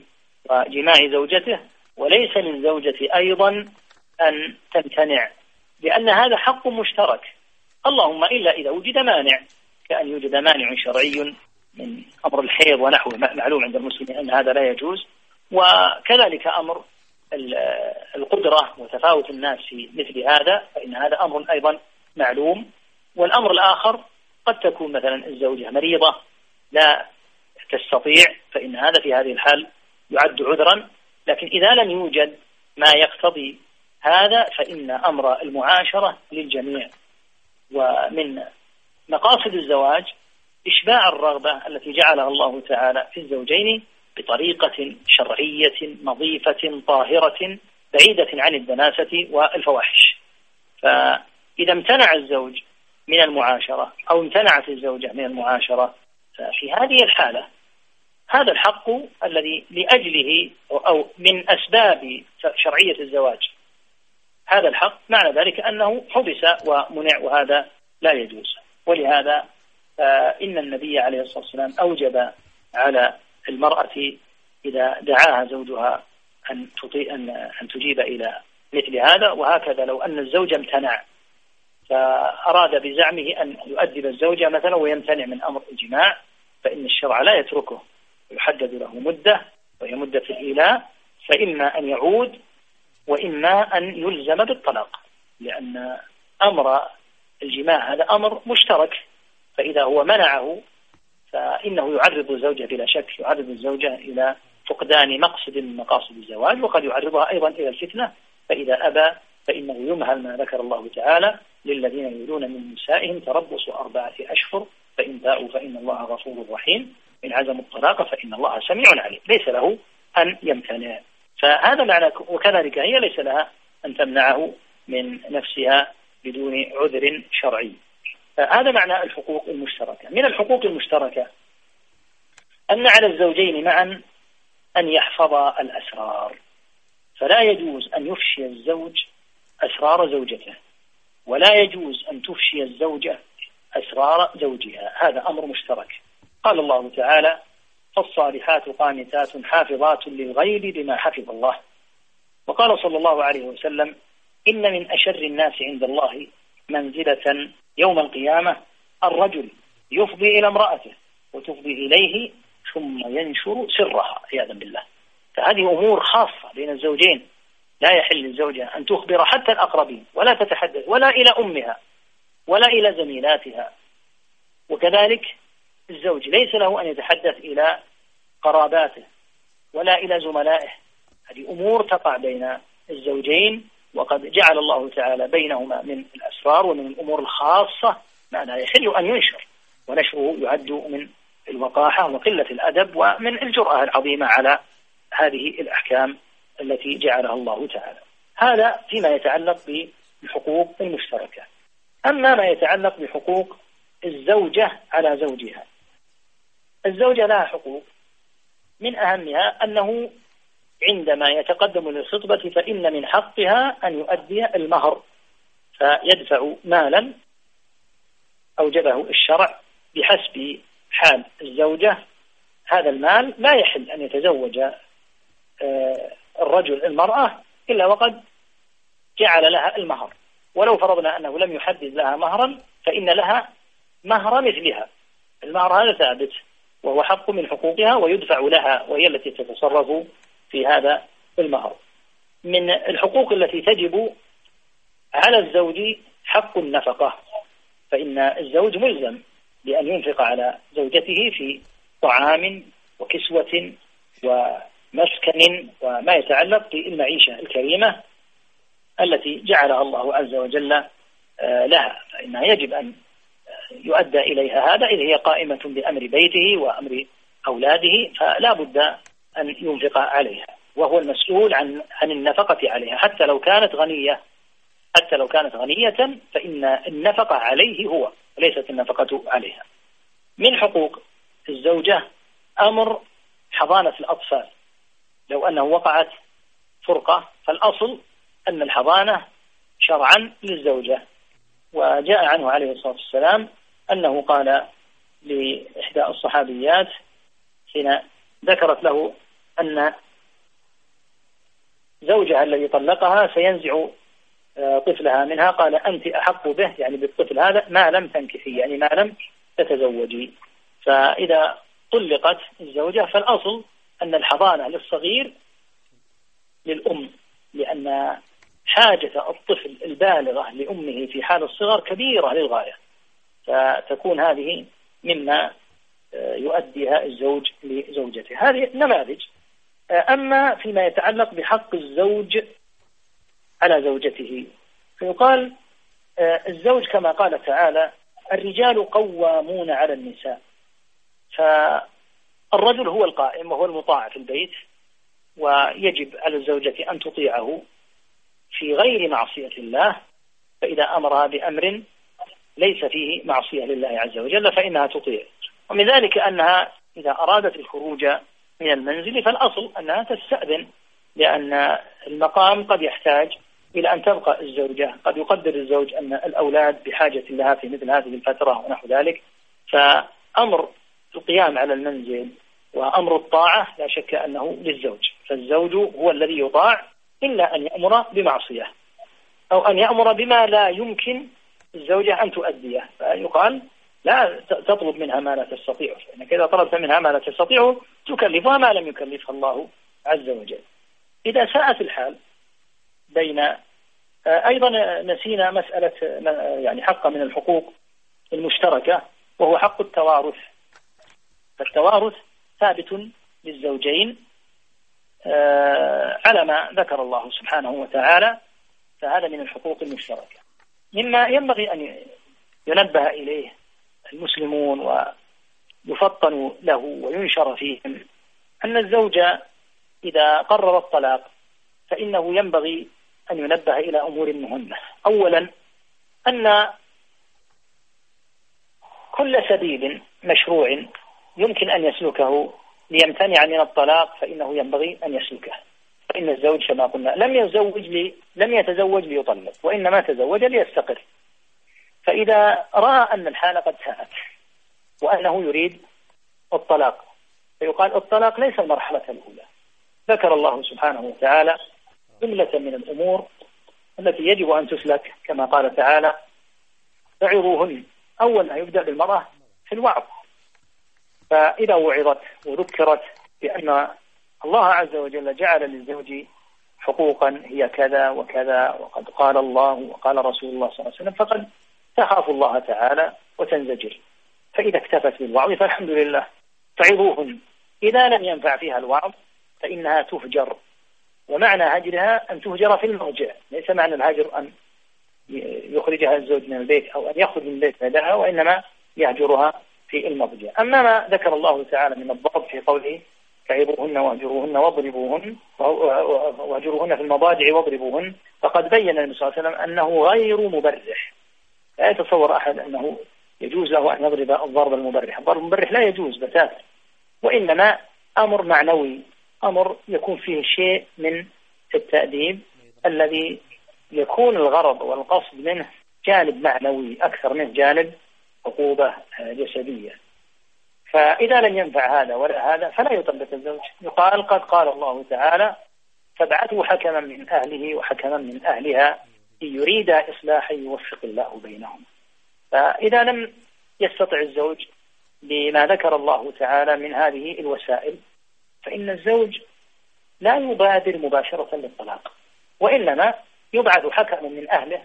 وجماع زوجته وليس للزوجة أيضا أن تمتنع لأن هذا حق مشترك. اللهم إلا إذا وجد مانع. كأن يوجد مانع شرعي من أمر الحيض ونحوه معلوم عند المسلمين أن هذا لا يجوز. وكذلك أمر القدرة وتفاوت الناس في مثل هذا فإن هذا أمر أيضا معلوم. والأمر الآخر قد تكون مثلا الزوجة مريضة لا تستطيع فإن هذا في هذه الحال يعد عذرا. لكن إذا لم يوجد ما يقتضي هذا فإن أمر المعاشرة للجميع. ومن مقاصد الزواج إشباع الرغبة التي جعلها الله تعالى في الزوجين بطريقة شرعية نظيفة طاهرة بعيدة عن الدناسة والفواحش. فإذا امتنع الزوج من المعاشرة أو امتنعت الزوجة من المعاشرة ففي هذه الحالة هذا الحق الذي لأجله أو من أسباب شرعية الزواج. هذا الحق معنى ذلك أنه حبس ومنع وهذا لا يجوز. ولهذا إن النبي عليه الصلاة والسلام أوجب على المرأة إذا دعاها زوجها أن تطيع أن أن تجيب إلى مثل هذا وهكذا لو أن الزوج امتنع. فأراد بزعمه أن يؤدب الزوجة مثلا ويمتنع من أمر الجماع فإن الشرع لا يتركه. يحدد له مدة وهي مدة الإيلاء فإما أن يعود وإما أن يلزم بالطلاق لأن أمر الجماع هذا أمر مشترك فإذا هو منعه فإنه يعرض الزوجة بلا شك يعرض الزوجة إلى فقدان مقصد من مقاصد الزواج وقد يعرضها أيضا إلى الفتنة. فإذا أبى فإنه يمهل ما ذكر الله تعالى للذين يريدون من نسائهم تربص أربعة أشهر فإن باءوا فإن الله غفور رحيم. إن عزموا الطلاق فإن الله سميع عليم. ليس له أن يمتنع. فهذا معنى وكذلك هي ليس لها أن تمنعه من نفسها بدون عذر شرعي. هذا معنى الحقوق المشتركة. من الحقوق المشتركة أن على الزوجين معا أن يحفظا الأسرار. فلا يجوز أن يفشي الزوج أسرار زوجته ولا يجوز أن تفشي الزوجة أسرار زوجها. هذا أمر مشترك. قال الله تعالى فالصالحات قانتات حافظات للغيب بما حفظ الله. وقال صلى الله عليه وسلم إن من أشر الناس عند الله منزلة يوم القيامة الرجل يفضي إلى امرأته وتفضي إليه ثم ينشر سرها عياذا بالله. فهذه أمور خاصة بين الزوجين. لا يحل للزوجة أن تخبر حتى الأقربين ولا تتحدث ولا إلى أمها ولا إلى زميلاتها. وكذلك الزوج ليس له أن يتحدث إلى قراباته ولا إلى زملائه. هذه أمور تقع بين الزوجين وقد جعل الله تعالى بينهما من الأسرار ومن الأمور الخاصة ما لا يحل أن ينشر ونشره يعد من الوقاحة وقلة الأدب ومن الجرأة العظيمة على هذه الأحكام التي جعلها الله تعالى. هذا فيما يتعلق بالحقوق المشتركة. أما ما يتعلق بحقوق الزوجة على زوجها الزوجة لها حقوق. من أهمها أنه عندما يتقدم للخطبة فإن من حقها أن يؤدي المهر فيدفع مالا أوجبه الشرع بحسب حال الزوجة. هذا المال لا يحل أن يتزوج آه، الرجل المرأة إلا وقد جعل لها المهر. ولو فرضنا أنه لم يحدد لها مهرا فإن لها مهر مثلها. المهر هذا ثابت وهو حق من حقوقها ويدفع لها وهي التي تتصرف في هذا المهر. من الحقوق التي تجب على الزوج حق النفقة فإن الزوج ملزم بأن ينفق على زوجته في طعام وكسوة ومسكن وما يتعلق بالمعيشة الكريمة التي جعلها الله عز وجل آه، لها. فإنها يجب أن يؤدى إليها هذا إذ هي قائمة بأمر بيته وأمر أولاده فلا بد أن ينفق عليها وهو المسؤول عن عن النفقة عليها. حتى لو كانت غنية حتى لو كانت غنية فإن النفقة عليه هو ليست النفقة عليها. من حقوق الزوجة أمر حضانة الأطفال. لو أنه وقعت فرقة فالأصل أن الحضانة شرعا للزوجة. وجاء عنه عليه الصلاة والسلام أنه قال لإحدى الصحابيات حين ذكرت له أن زوجها الذي طلقها سينزع آه، طفلها منها. قال أنت أحق به يعني بالطفل هذا ما لم تنكحي يعني ما لم تتزوجي. فإذا طلقت الزوجة فالأصل أن الحضانة للصغير للأم لأن حاجة الطفل البالغة لأمه في حال الصغر كبيرة للغاية. فتكون هذه مما آه، يؤديها الزوج لزوجته. هذه نماذج. أما فيما يتعلق بحق الزوج على زوجته. فيقال آه، الزوج كما قال تعالى الرجال قوامون على النساء. فالرجل هو القائم وهو المطاع في البيت ويجب على الزوجة أن تطيعه في غير معصية الله. فإذا أمرها بأمر ليس فيه معصية لله عز وجل فإنها تطيع. ومن ذلك أنها إذا أرادت الخروج من المنزل فالأصل أنها تستأذن لأن المقام قد يحتاج إلى أن تبقى الزوجة. قد يقدر الزوج أن الأولاد بحاجة لها في مثل هذه الفترة ونحو ذلك. فأمر القيام على المنزل وأمر الطاعة لا شك أنه للزوج. فالزوج هو الذي يطاع إلا أن يأمر بمعصية أو أن يأمر بما لا يمكن الزوجة أن تؤديه. فيقال لا تطلب منها ما لا تستطيع. فإنك إذا طلبت منها ما لا تستطيع تكلفها ما لم يكلفها الله عز وجل. إذا ساءت الحال بين آه، أيضا نسينا مسألة يعني حق من الحقوق المشتركة وهو حق التوارث. فالتوارث ثابت للزوجين آه، على ما ذكر الله سبحانه وتعالى فهذا من الحقوق المشتركة. مما ينبغي أن ينبه إليه المسلمون ويفطن له وينشر فيهم أن الزوج إذا قرر الطلاق فإنه ينبغي أن ينبه إلى أمور مهمة أولا أن كل سبيل مشروع يمكن أن يسلكه ليمتنع من الطلاق فإنه ينبغي أن يسلكه. فإن الزوج كما قلنا لم يتزوج لي لم يتزوج ليطلق وإنما تزوج ليستقر. فإذا رأى أن الحالة قد ساءت وأنه يريد الطلاق فيقال الطلاق ليس المرحلة الأولى. ذكر الله سبحانه وتعالى جملة من الأمور التي يجب أن تسلك كما قال تعالى فعظوهن أول ما يبدأ بالمرأة في الوعظ. فإذا وعظت وذكرت بأن الله عز وجل جعل للزوج حقوقا هي كذا وكذا وقد قال الله وقال رسول الله صلى الله عليه وسلم فقد تخاف الله تعالى وتنزجر. فإذا اكتفت بالوعظ فالحمد لله. تعظوهن إذا لم ينفع فيها الوعظ فإنها تهجر ومعنى هجرها أن تهجر في المرجع ليس معنى الهجر أن يخرجها الزوج من البيت أو أن يخرج من البيت بعدها وإنما يهجرها في المضجع أما ما ذكر الله تعالى من الضرب في قوله فعظوهن واهجروهن واضربوهن واهجروهن في المضاجع واضربوهن فقد بين النبي صلى الله عليه وسلم أنه غير مبرح. لا يتصور أحد أنه يجوز له أن يضرب الضرب المبرح. الضرب المبرح لا يجوز بتاتا. وإنما أمر معنوي أمر يكون فيه شيء من التأديب الذي يكون الغرض والقصد منه جانب معنوي أكثر من جانب عقوبة جسدية. فإذا لم ينفع هذا ولا هذا فلا يطلق الزوج. يقال قد قال الله تعالى فابعثوا حكما من أهله وحكما من أهلها يريد إصلاحا يوفق الله بينهم. فإذا لم يستطع الزوج بما ذكر الله تعالى من هذه الوسائل فإن الزوج لا يبادر مباشرة للطلاق وإنما يبعث حكم من أهله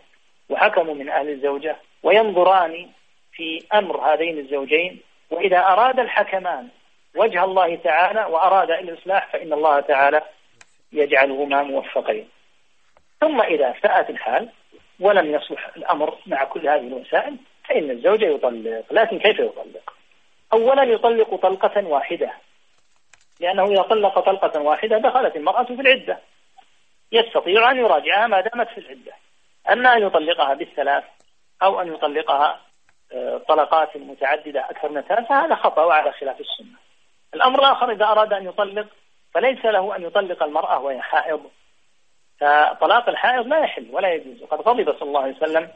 وحكم من أهل الزوجة وينظران في أمر هذين الزوجين وإذا أراد الحكمان وجه الله تعالى وأراد الإصلاح فإن الله تعالى يجعلهما موفقين. ثم إذا ساءت الحال ولم يصلح الأمر مع كل هذه الوسائل فإن الزوج يطلق لكن كيف يطلق؟ أولا يطلق طلقة واحدة. لأنه إذا طلق طلقة واحدة دخلت المرأة في العدة. يستطيع أن يراجعها ما دامت في العدة. أما أن يطلقها بالثلاث أو أن يطلقها آه، طلقات متعددة أكثر من ثلاث فهذا خطأ وعلى خلاف السنة. الأمر الآخر إذا أراد أن يطلق فليس له أن يطلق المرأة وهي حائض. فطلاق الحائض لا يحل ولا يجوز. وقد غضب صلى الله عليه وسلم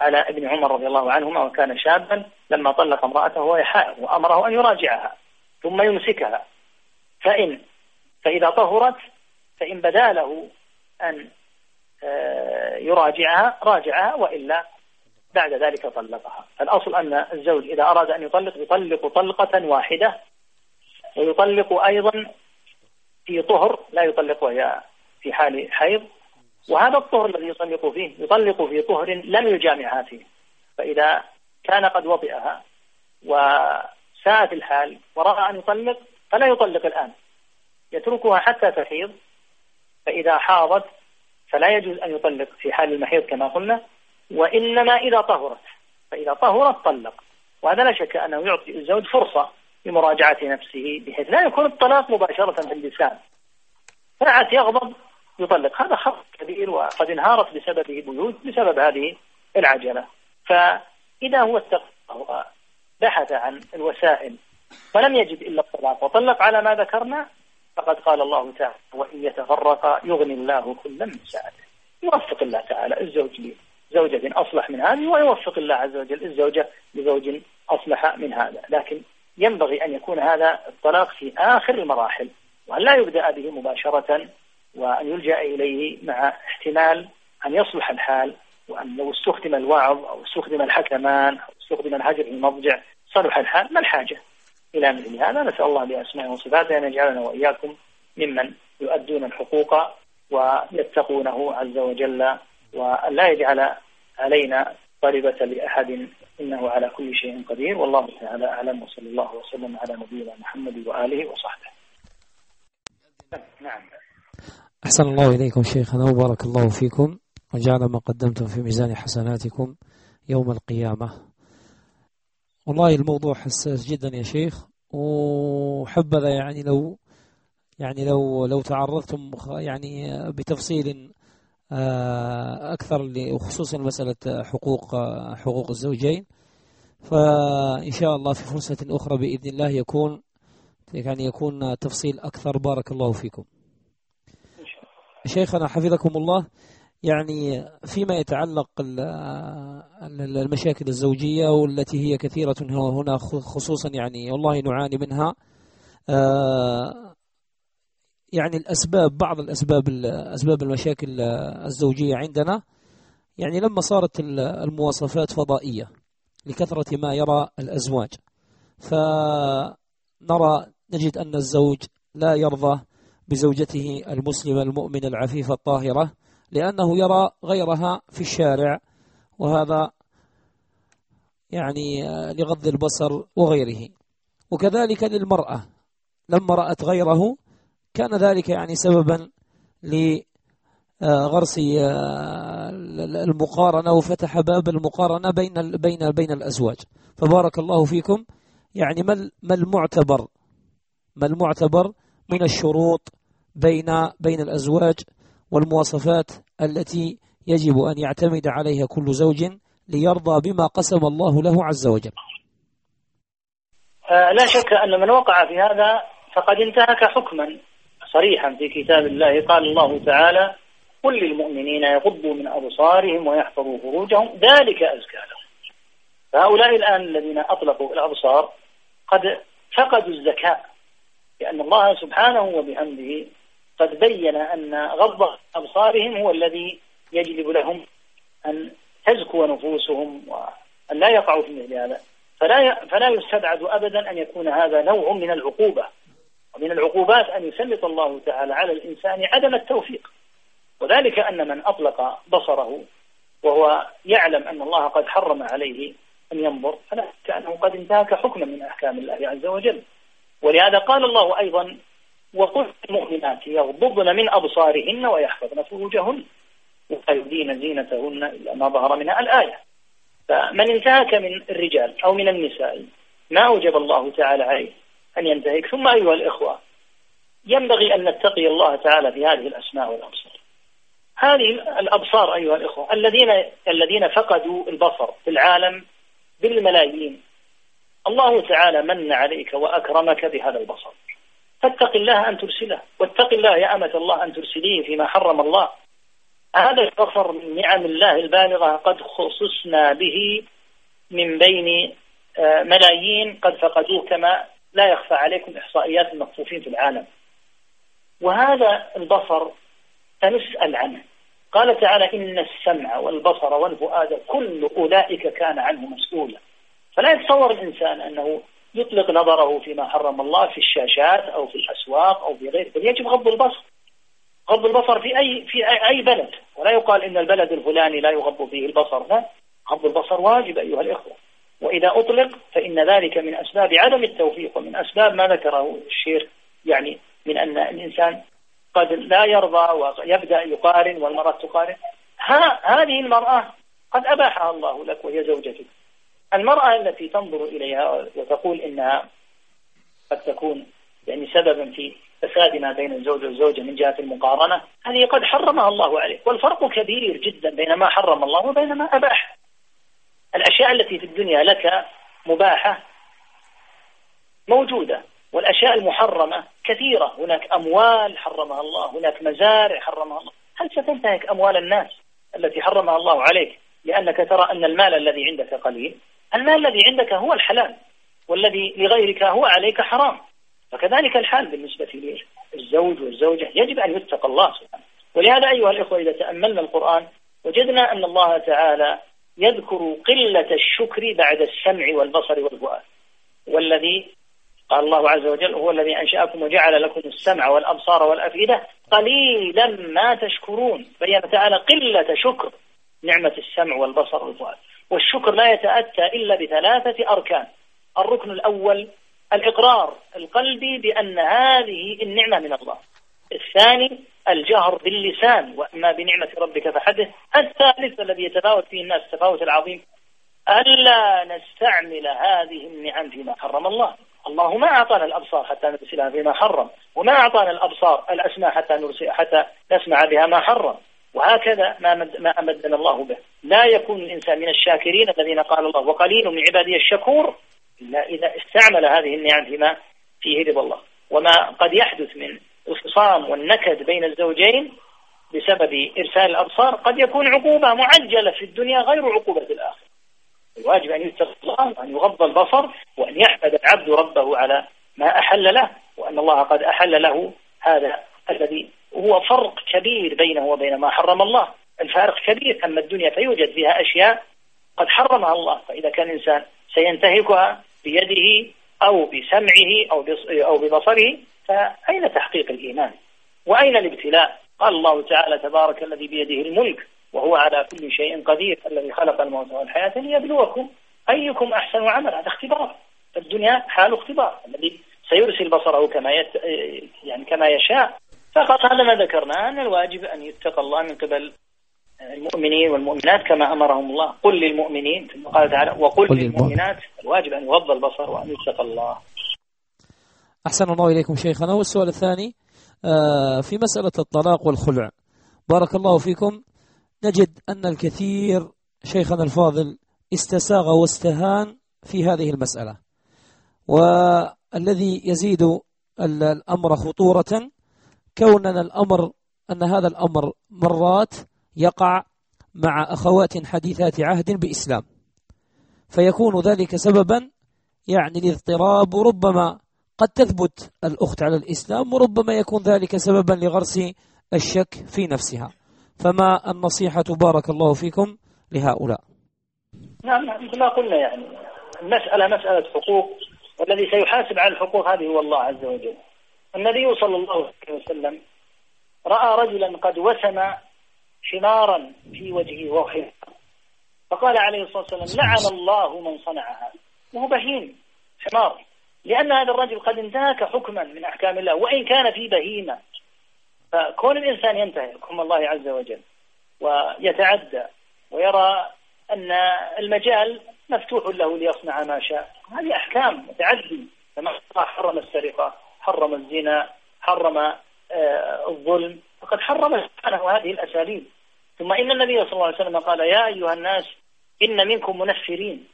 على ابن عمر رضي الله عنهما وكان شابا لما طلق امرأته وهي حائض وأمره أن يراجعها ثم يمسكها. فإن فإذا طهرت فإن بدا له أن آه، يراجعها راجعها وإلا بعد ذلك طلقها. الأصل أن الزوج إذا أراد أن يطلق يطلق طلقة واحدة ويطلق أيضا في طهر لا يطلق وهي في حال حيض وهذا الطهر الذي يطلق فيه يطلق في طهر لم يجامعها فيه. فإذا كان قد وطئها وساءت الحال ورأى أن يطلق فلا يطلق الآن. يتركها حتى تحيض فإذا حاضت فلا يجوز أن يطلق في حال المحيض كما قلنا. وإنما إذا طهرت فإذا طهرت طلق. وهذا لا شك أنه يعطي الزوج فرصة لمراجعة نفسه بحيث لا يكون الطلاق مباشرة في اللسان. ساعة يغضب يطلق. هذا خطأ كبير وقد انهارت بسببه بيوت بسبب هذه العجلة. فإذا هو بحث عن الوسائل فلم يجد إلا الطلاق وطلق على ما ذكرنا فقد قال الله تعالى وإن يتفرق يغني الله كلا من ساعته يوفق الله تعالى الزوج لزوجة أصلح من هذه ويوفق الله عز وجل الزوجة لزوج أصلح من هذا. لكن ينبغي أن يكون هذا الطلاق في آخر المراحل وأن لا يبدأ به مباشرة وأن يلجأ إليه مع احتمال أن يصلح الحال وأن لو استخدم الوعظ أو استخدم الحكمان أو استخدم الهجر المضجع صلح الحال ما الحاجة؟ إلى مثل هذا نسأل الله بأسمائه وصفاته أن يجعلنا وإياكم ممن يؤدون الحقوق ويتقونه عز وجل وأن لا يجعل علينا طالبة لأحد إنه على كل شيء قدير. والله تعالى أعلم وصلى الله وسلم على نبينا محمد وآله وصحبه. نعم. أحسن الله إليكم شيخنا وبارك الله فيكم وجعل ما قدمتم في ميزان حسناتكم يوم القيامة. والله الموضوع حساس جدا يا شيخ. وحبذا يعني لو يعني لو لو تعرضتم يعني بتفصيل آه، أكثر وخصوصا مسألة حقوق حقوق الزوجين. فإن شاء الله في فرصة أخرى بإذن الله يكون يعني يكون تفصيل أكثر. بارك الله فيكم. شيخنا حفظكم الله يعني فيما يتعلق المشاكل الزوجية والتي هي كثيرة هنا خصوصا يعني والله نعاني منها آه، يعني الأسباب بعض الأسباب أسباب المشاكل الزوجية عندنا يعني لما صارت المواصفات فضائية لكثرة ما يرى الأزواج فنرى نجد أن الزوج لا يرضى بزوجته المسلمة المؤمنة العفيفة الطاهرة لأنه يرى غيرها في الشارع وهذا يعني لغض البصر وغيره. وكذلك للمرأة لما رأت غيره كان ذلك يعني سببا لغرس المقارنة وفتح باب المقارنة بين بين بين الأزواج. فبارك الله فيكم. يعني ما المعتبر ما المعتبر من الشروط بين بين الأزواج والمواصفات التي يجب أن يعتمد عليها كل زوج ليرضى بما قسم الله له عز وجل. آه، لا شك أن من وقع في هذا فقد انتهك حكما صريحا في كتاب الله. قال الله تعالى قل للمؤمنين يغضوا من أبصارهم ويحفظوا فروجهم ذلك أزكى لهم. فهؤلاء الآن الذين أطلقوا الأبصار قد فقدوا الزكاة لأن الله سبحانه وبحمده قد بين أن غض أبصارهم هو الذي يجلب لهم أن تزكو نفوسهم وأن لا يقعوا في مثل هذا. فلا فلا يستبعد أبدا أن يكون هذا نوع من العقوبة ومن العقوبات أن يسلط الله تعالى على الإنسان عدم التوفيق. وذلك أن من أطلق بصره وهو يعلم أن الله قد حرم عليه أن ينظر فلا كأنه قد انتهك حكما من أحكام الله عز وجل. ولهذا قال الله أيضا وقل المؤمنات يغضضن من أبصارهن ويحفظن فروجهن ولا يبدين زينتهن إلا ما ظهر منها الآية. فمن انتهك من الرجال أو من النساء ما أوجب الله تعالى عليه أن ينتهك. ثم أيها الإخوة ينبغي أن نتقي الله تعالى في هذه الأسماء والأبصار. هذه الأبصار أيها الإخوة الذين الذين فقدوا البصر في العالم بالملايين. الله تعالى من عليك وأكرمك بهذا البصر. فاتق الله أن ترسله. واتق الله يا أمة الله أن ترسليه فيما حرم الله. هذا البصر من نعم الله البالغة قد خصصنا به من بين آه، ملايين قد فقدوه كما لا يخفى عليكم إحصائيات المخطوفين في العالم. وهذا البصر سنسأل عنه. قال تعالى إن السمع والبصر والفؤاد كل أولئك كان عنه مسؤولا. فلا يتصور الإنسان أنه يطلق نظره فيما حرم الله في الشاشات أو في الأسواق أو في غيره بل يجب غض البصر. غض البصر في أي في أي بلد. ولا يقال إن البلد الفلاني لا يغض فيه البصر. لا. غض البصر واجب أيها الإخوة. وإذا أطلق فإن ذلك من أسباب عدم التوفيق ومن أسباب ما ذكره الشيخ يعني من أن الإنسان قد لا يرضى ويبدأ يقارن والمرأة تقارن. ها هذه المرأة قد أباحها الله لك وهي زوجتك. المرأة التي تنظر إليها وتقول إنها قد تكون يعني سببا في فساد ما بين الزوج والزوجة من جهة المقارنة هذه قد حرمها الله عليك. والفرق كبير جدا بين ما حرم الله وبين ما أباح. الأشياء التي في الدنيا لك مباحة موجودة والأشياء المحرمة كثيرة. هناك أموال حرمها الله هناك مزارع حرمها الله. هل ستنتهك أموال الناس التي حرمها الله عليك لأنك ترى أن المال الذي عندك قليل؟ المال الذي عندك هو الحلال والذي لغيرك هو عليك حرام. فكذلك الحال بالنسبة للزوج والزوجة يجب أن يتقى الله سبحانه ولهذا أيها الإخوة إذا تأملنا القرآن وجدنا أن الله تعالى يذكر قلة الشكر بعد السمع والبصر والفؤاد. والذي قال الله عز وجل هو الذي أنشأكم وجعل لكم السمع والأبصار والأفئدة قليلا ما تشكرون. بين تعالى قلة شكر نعمة السمع والبصر والفؤاد. والشكر لا يتأتى إلا بثلاثة أركان. الركن الأول الإقرار القلبي بأن هذه النعمة من الله. الثاني الجهر باللسان وأما بنعمة ربك فحدث الثالث الذي يتفاوت فيه الناس التفاوت العظيم ألا نستعمل هذه النعم فيما حرم الله. الله ما أعطانا الأبصار حتى نرسلها فيما حرم وما أعطانا الأبصار الأسماء حتى نرسل حتى نسمع بها ما حرم. وهكذا ما ما أمدنا الله به. لا يكون الإنسان من الشاكرين الذين قال الله وقليل من عبادي الشكور إلا إذا استعمل هذه النعم فيما فيه رضا الله. وما قد يحدث من الخصام والنكد بين الزوجين بسبب إرسال الأبصار قد يكون عقوبة معجلة في الدنيا غير عقوبة الآخرة. الواجب أن يتقى الله وأن يغض البصر وأن يحمد العبد ربه على ما أحل له وأن الله قد أحل له هذا الذي هو فرق كبير بينه وبين ما حرم الله. الفارق كبير أما الدنيا فيوجد فيها أشياء قد حرمها الله. فإذا كان الإنسان سينتهكها بيده أو بسمعه أو أو ببصره فأين تحقيق الإيمان؟ وأين الابتلاء؟ قال الله تعالى تبارك الذي بيده الملك وهو على كل شيء قدير الذي خلق الموت والحياة ليبلوكم أيكم أحسن عملا. هذا اختبار. الدنيا حال اختبار. الذي سيرسل بصره كما يت... يعني كما يشاء. فقط هذا ما ذكرناه أن الواجب أن يتقى الله من قبل المؤمنين والمؤمنات كما أمرهم الله. قل للمؤمنين ثم قال تعالى وقل للمؤمنات الواجب أن يغض البصر وأن يتقى الله. أحسن الله إليكم شيخنا والسؤال الثاني آه، في مسألة الطلاق والخلع. بارك الله فيكم. نجد أن الكثير شيخنا الفاضل استساغ واستهان في هذه المسألة والذي يزيد الأمر خطورة كوننا الأمر أن هذا الأمر مرات يقع مع أخوات حديثات عهد بإسلام. فيكون ذلك سببا يعني الاضطراب وربما قد تثبت الأخت على الإسلام وربما يكون ذلك سببا لغرس الشك في نفسها. فما النصيحة بارك الله فيكم لهؤلاء؟ نعم مثل ما قلنا يعني المسألة مسألة حقوق والذي سيحاسب على الحقوق هذه هو الله عز وجل. النبي صلى الله عليه وسلم رأى رجلا قد وسم حمارا في وجهه وهو فقال عليه الصلاة والسلام لعن الله من صنع هذا وهو بهيم حمار لأن هذا الرجل قد انتهك حكما من أحكام الله وإن كان في بهيمة. فكون الإنسان ينتهي حكم الله عز وجل ويتعدى ويرى أن المجال مفتوح له ليصنع ما شاء. هذه أحكام متعدي كما حرم السرقة. حرم الزنا حرم آه، الظلم فقد حرم سبحانه هذه الأساليب. ثم إن النبي صلى الله عليه وسلم قال يا أيها الناس إن منكم منفرين.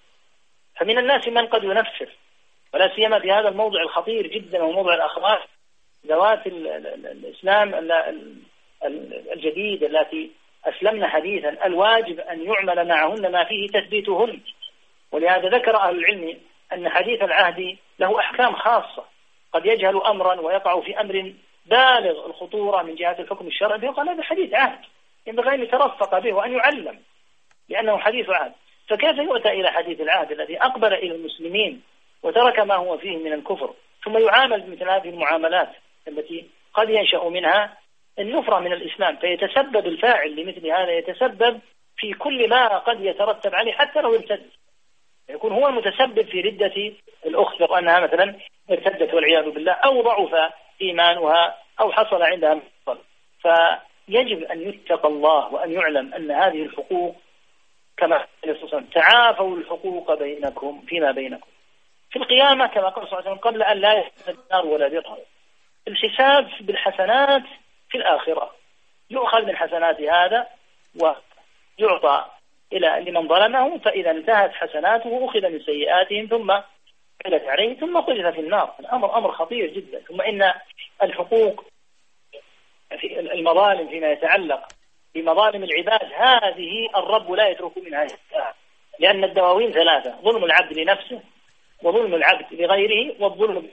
فمن الناس من قد ينفر ولا سيما في هذا الموضع الخطير جدا وموضع الأخلاق ذوات الإسلام الجديد التي أسلمن حديثا الواجب أن يعمل معهن ما فيه تثبيتهن. ولهذا ذكر أهل العلم أن حديث العهد له أحكام خاصة. قد يجهل أمرا ويقع في أمر بالغ الخطورة من جهة الحكم الشرعي فيقال هذا حديث عهد ينبغي أن يترفق به وأن يعلم لأنه حديث عهد. فكيف يؤتى إلى حديث العهد الذي أقبل إلى المسلمين وترك ما هو فيه من الكفر؟ ثم يعامل بمثل هذه المعاملات التي قد ينشأ منها النفرة من الإسلام فيتسبب الفاعل لمثل هذا يتسبب في كل ما قد يترتب عليه حتى لو ارتد يكون هو المتسبب في ردة الأخت لو أنها مثلا ارتدت والعياذ بالله أو ضعف إيمانها أو حصل عندها مفصل. فيجب أن يتقى الله وأن يعلم أن هذه الحقوق كما قال تعافوا الحقوق بينكم فيما بينكم. في القيامة كما قال صلى الله عليه وسلم قبل أن لا يحسن النار ولا درهم الحساب بالحسنات في الآخرة. يؤخذ من حسنات هذا ويعطى إلى لمن ظلمه فإذا انتهت حسناته أخذ من سيئاتهم ثم عدت عليه ثم قذف في النار. الأمر أمر خطير جدا. ثم إن الحقوق في المظالم فيما يتعلق بمظالم العباد هذه الرب لا يترك منها لأن الدواوين ثلاثة ظلم العبد لنفسه وظلم العبد لغيره والظلم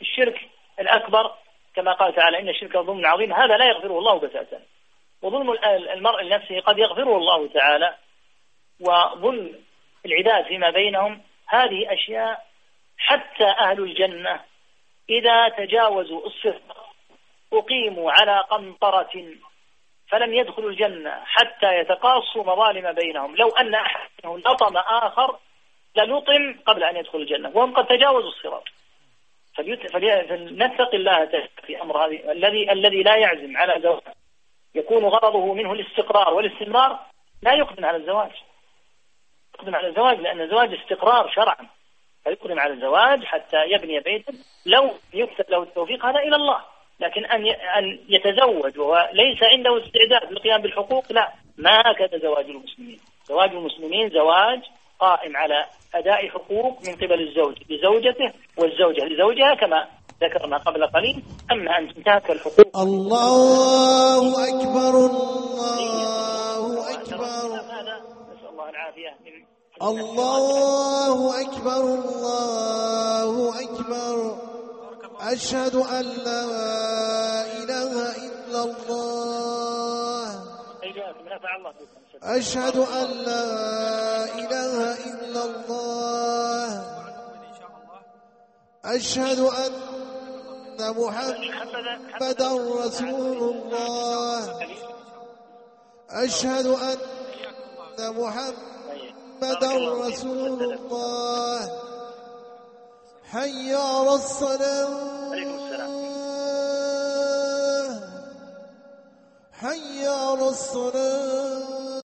الشرك الأكبر. كما قال تعالى إن الشرك ظلم عظيم هذا لا يغفره الله بتاتا وظلم المرء لنفسه قد يغفره الله تعالى. وظلم العباد فيما بينهم هذه أشياء حتى أهل الجنة إذا تجاوزوا الصراط أقيموا على قنطرة فلم يدخلوا الجنة حتى يتقاصوا مظالم بينهم. لو أن أحد منهم لطم آخر للطم قبل أن يدخل الجنة وهم قد تجاوزوا الصراط. فلنتق الله في أمر هذه الذي الذي لا يعزم على زواج يكون غرضه منه الاستقرار والاستمرار لا يقدم على الزواج. يقدم على الزواج لأن الزواج استقرار شرعا. فيقدم على الزواج حتى يبني بيتا لو يكتب له التوفيق هذا إلى الله. لكن أن أن يتزوج وليس عنده استعداد للقيام بالحقوق لا. ما هكذا زواج المسلمين. زواج المسلمين زواج قائم على أداء حقوق من قبل الزوج لزوجته والزوجة لزوجها كما ذكرنا قبل قليل. أما أن تنتهك الحقوق الله أكبر الله أكبر. الله العافية. من الله أكبر الله أكبر. أشهد أن لا إله إلا الله. أشهد أن لا إله إلا الله. أشهد أن محمدا رسول الله. أشهد أن محمدا رسول الله. حي على الصلاة. حي على الصلاة.